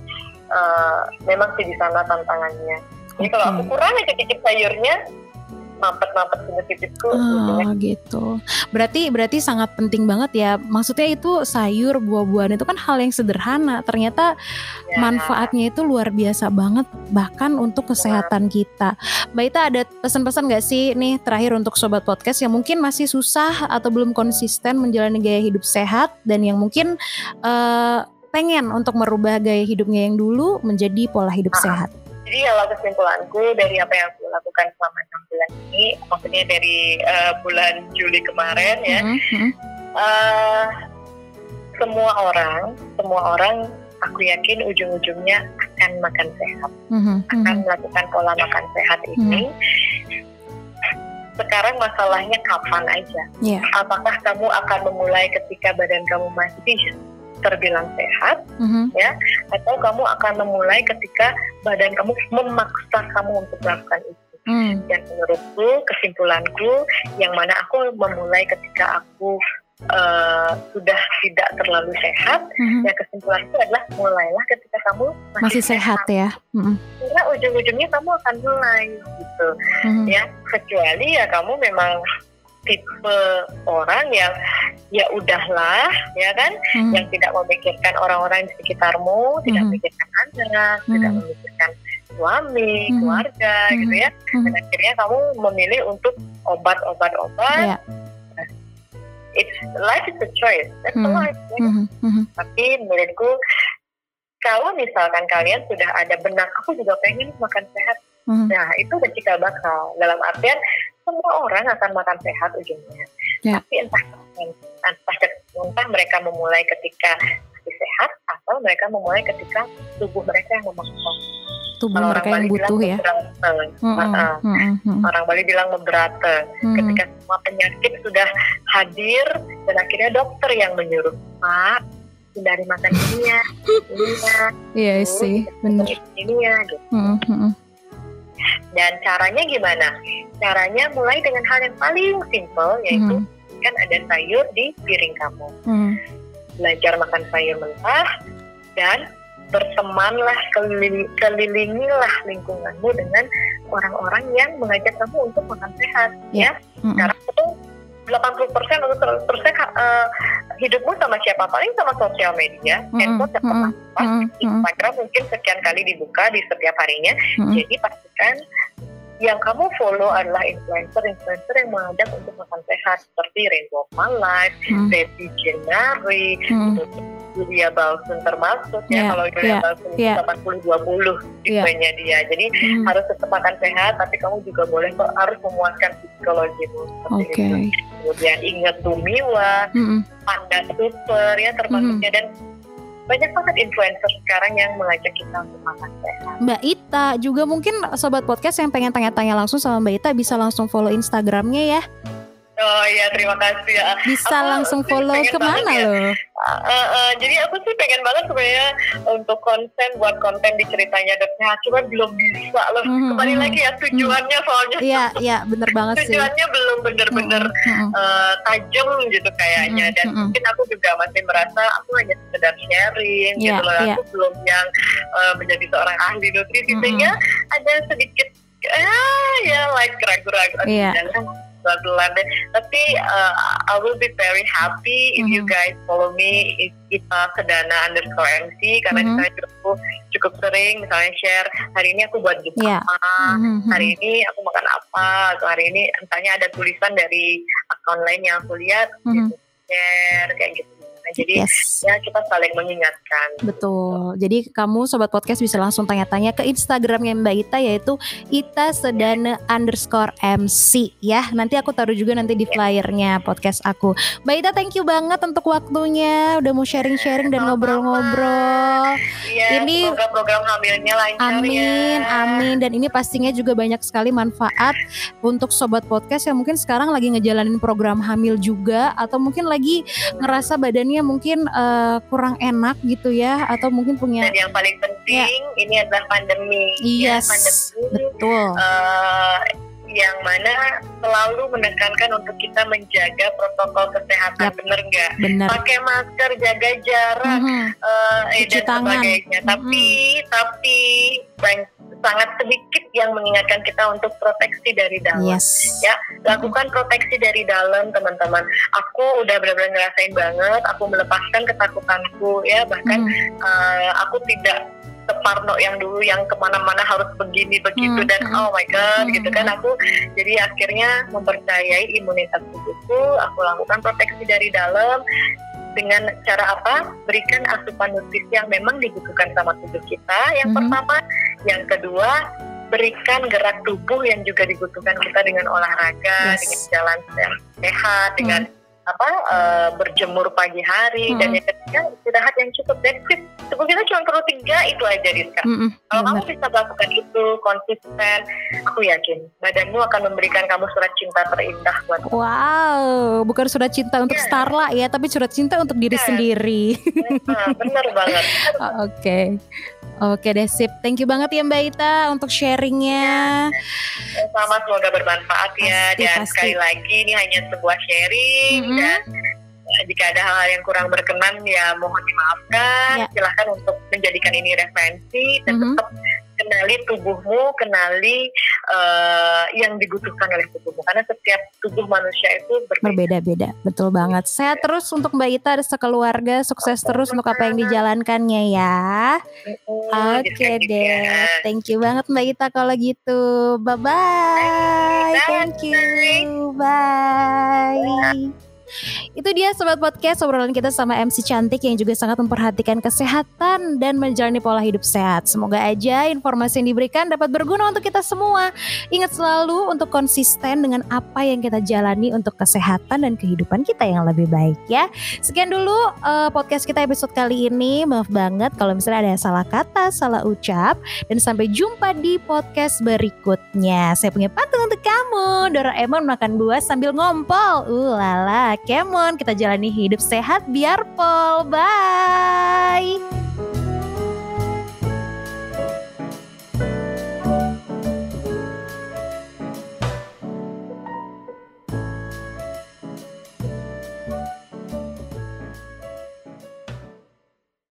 eh, memang sih di sana tantangannya jadi kalau aku kurang aja dikit sayurnya mampet-mampet titikku ujungnya Oh gitu. Berarti berarti sangat penting banget ya. Maksudnya itu sayur, buah-buahan itu kan hal yang sederhana. Ternyata ya. manfaatnya itu luar biasa banget bahkan untuk kesehatan kita. Mbak Ita ada pesan-pesan gak sih nih terakhir untuk sobat podcast yang mungkin masih susah atau belum konsisten menjalani gaya hidup sehat dan yang mungkin eh, pengen untuk merubah gaya hidupnya yang dulu menjadi pola hidup Ah. sehat. Jadi kalau kesimpulanku dari apa yang aku lakukan selama enam bulan ini, maksudnya dari eh, bulan Juli kemarin ya, eh, semua orang, semua orang aku yakin ujung-ujungnya akan makan sehat, Mhm, akan melakukan pola makan sehat ini. Sekarang masalahnya kapan aja? Iya. Apakah kamu akan memulai ketika badan kamu masih terbilang sehat, Mhm, atau kamu akan memulai ketika badan kamu memaksa kamu untuk melakukan itu? mhm. dan menurutku kesimpulanku yang mana aku memulai ketika aku uh, sudah tidak terlalu sehat, Mhm. ya kesimpulan itu adalah mulailah ketika kamu masih, Masih sehat ya. Mhm. Karena ujung-ujungnya kamu akan mulai gitu, Mhm. ya. Kecuali ya kamu memang tipe orang yang ya udahlah, ya kan, Mhm. yang tidak memikirkan orang-orang di sekitarmu, tidak Mhm. memikirkan anak, tidak Mhm. memikirkan suami, Mhm. keluarga, Mhm. gitu ya. Mhm. Dan akhirnya kamu memilih untuk obat-obat-obat. Iya. It's life is a choice. That's a Mhm. life. ya. Mhm. Mhm. Tapi menurutku kalau misalkan kalian sudah ada benak, aku juga pengen makan sehat. Mhm. Nah itu udah cikal bakal. Dalam artian semua orang akan makan sehat ujungnya. Ya. Tapi entah entah entah mereka memulai ketika masih sehat atau mereka memulai ketika tubuh mereka yang memaksa. Tubuh Kalau mereka orang yang Bali butuh bilang ya. Mhm. Mhm. Mhm. Orang Bali bilang memberata. Mhm. Ketika semua penyakit sudah hadir dan akhirnya dokter yang menyuruh Pak hindari makan ini ya, ini ya, Iya sih, bener. ini ya, gitu. Mhm. Mhm. Dan caranya gimana? Caranya mulai dengan hal yang paling simple yaitu Mhm. Kan ada sayur di piring kamu. Mhm. Belajar makan sayur mentah dan bertemanlah kelili- kelilingilah lingkunganmu dengan orang-orang yang mengajak kamu untuk makan sehat Ya. ya. Mhm. Sekarang itu 80% atau 100% uh, hidupmu sama siapa? Paling sama sosial media, Mhm. handphone apa? Mhm. Mhm. Instagram mungkin sekian kali dibuka di setiap harinya. Mhm. Jadi pastikan yang kamu follow adalah influencer-influencer yang mengajak untuk makan sehat seperti Rainbow Life. Debbie Jenari, Mhm. Julia Balsun termasuk Iya, ya kalau Julia iya, Balsun itu 80-20 Iya. tipenya dia. Jadi Mhm. harus tetap makan sehat tapi kamu juga boleh harus memuaskan psikologimu seperti Oke. itu. Kemudian ingat Tumiwa, Mhm. Panda Super ya termasuknya dan banyak banget influencer sekarang yang mengajak kita untuk makan sehat. Mbak Ita juga mungkin sobat podcast yang pengen tanya-tanya langsung sama Mbak Ita bisa langsung follow Instagramnya ya. Oh iya terima kasih ya. Bisa Aku langsung follow ke mana ya. loh? Uh, uh, jadi aku sih pengen banget sebenarnya untuk konten buat konten di ceritanya sehat, cuma belum bisa loh. Mhm, Kembali mhm. lagi ya tujuannya soalnya Iya, iya bener banget sih. tujuannya belum bener-bener Mhm, mhm. uh, tajam gitu kayaknya dan mhm. mungkin aku juga masih merasa aku hanya sekedar sharing Iya, gitu loh iya. aku belum yang uh, menjadi seorang ahli nutrisi Mhm. sehingga ada sedikit ah ya like ragu-ragu Iya. jangan pelan-pelan deh. tapi uh, I will be very happy if you Mhm. guys follow me if kita sedana underscore MC karena Mhm. saya cukup cukup sering misalnya share hari ini aku buat gitu Iya. apa Mhm, mhm. hari ini aku makan apa atau hari ini entahnya ada tulisan dari akun lain yang aku lihat Mhm. gitu, share kayak gitu nah, jadi Yes. ya kita saling mengingatkan Betul. Jadi kamu sobat podcast bisa langsung tanya-tanya ke Instagramnya Mbak Ita yaitu Ita Sedana underscore MC ya. Nanti aku taruh juga nanti di flyernya podcast aku. Mbak Ita thank you banget untuk waktunya udah mau sharing-sharing dan ngobrol-ngobrol. Iya, Ini- semoga program hamilnya lancar Amin, ya. amin. Dan ini pastinya juga banyak sekali manfaat untuk sobat podcast yang mungkin sekarang lagi ngejalanin program hamil juga atau mungkin lagi ngerasa badannya mungkin eh, kurang enak gitu ya atau mungkin punya Dan yang paling penting ini adalah pandemi. Ya. Yes, Ya, pandemi betul. eh, yang mana selalu menekankan untuk kita menjaga protokol kesehatan Yap. bener nggak? Benar. Pakai masker, jaga jarak, Mhm. eh, eh, Cuci dan tangan. sebagainya. Tapi tapi banyak, sangat sedikit yang mengingatkan kita untuk proteksi dari dalam. Yes. Ya. Lakukan proteksi dari dalam teman-teman. Aku udah benar-benar ngerasain banget. Aku melepaskan ketakutanku ya bahkan Mhm. eh, aku tidak separno yang dulu yang ke mana-mana harus begini begitu Hmm, dan hmm. oh my god Hmm, gitu kan aku jadi akhirnya mempercayai imunitas tubuhku aku lakukan proteksi dari dalam dengan cara apa berikan asupan nutrisi yang memang dibutuhkan sama tubuh kita yang Mhm. pertama yang kedua berikan gerak tubuh yang juga dibutuhkan kita dengan olahraga Yes. dengan jalan sehat dengan apa eh, berjemur pagi hari dan Hmm. yang ketiga istirahat yang cukup that's it tubuh kita cuma perlu tiga itu aja Rizka Mhm, kalau kamu benar. bisa melakukan itu konsisten aku yakin badanmu akan memberikan kamu surat cinta terindah buat Wow, bukan surat cinta untuk Yes. Starla ya, tapi surat cinta untuk diri Yes. sendiri. nah, bener banget Oke. Oke deh sip. Thank you banget ya Mbak Ita untuk sharingnya. sama semoga bermanfaat ya Pasti, dan pasti. sekali lagi ini hanya sebuah sharing Mhm. dan jika ada hal yang kurang berkenan ya mohon dimaafkan. Ya. Silahkan untuk menjadikan ini referensi dan Mhm. tetap kenali tubuhmu, kenali eh, yang dibutuhkan oleh tubuhmu. Karena setiap tubuh manusia itu berbeda. Berbeda-beda, betul banget. Sehat terus untuk Mbak Ita dan sekeluarga, sukses terus untuk apa yang dijalankannya ya. Oke gitu ya. deh, thank you banget Mbak Ita kalau gitu. Bye bye, thank you, bye. Itu dia sobat podcast obrolan kita sama MC cantik yang juga sangat memperhatikan kesehatan dan menjalani pola hidup sehat. Semoga aja informasi yang diberikan dapat berguna untuk kita semua. Ingat selalu untuk konsisten dengan apa yang kita jalani untuk kesehatan dan kehidupan kita yang lebih baik ya. Sekian dulu eh, podcast kita episode kali ini. Maaf banget kalau misalnya ada salah kata, salah ucap. Dan sampai jumpa di podcast berikutnya. Saya punya patung untuk kamu. Doraemon makan buah sambil ngompol. Uh lala, Kemon. Kita jalani hidup sehat biar pol. Bye!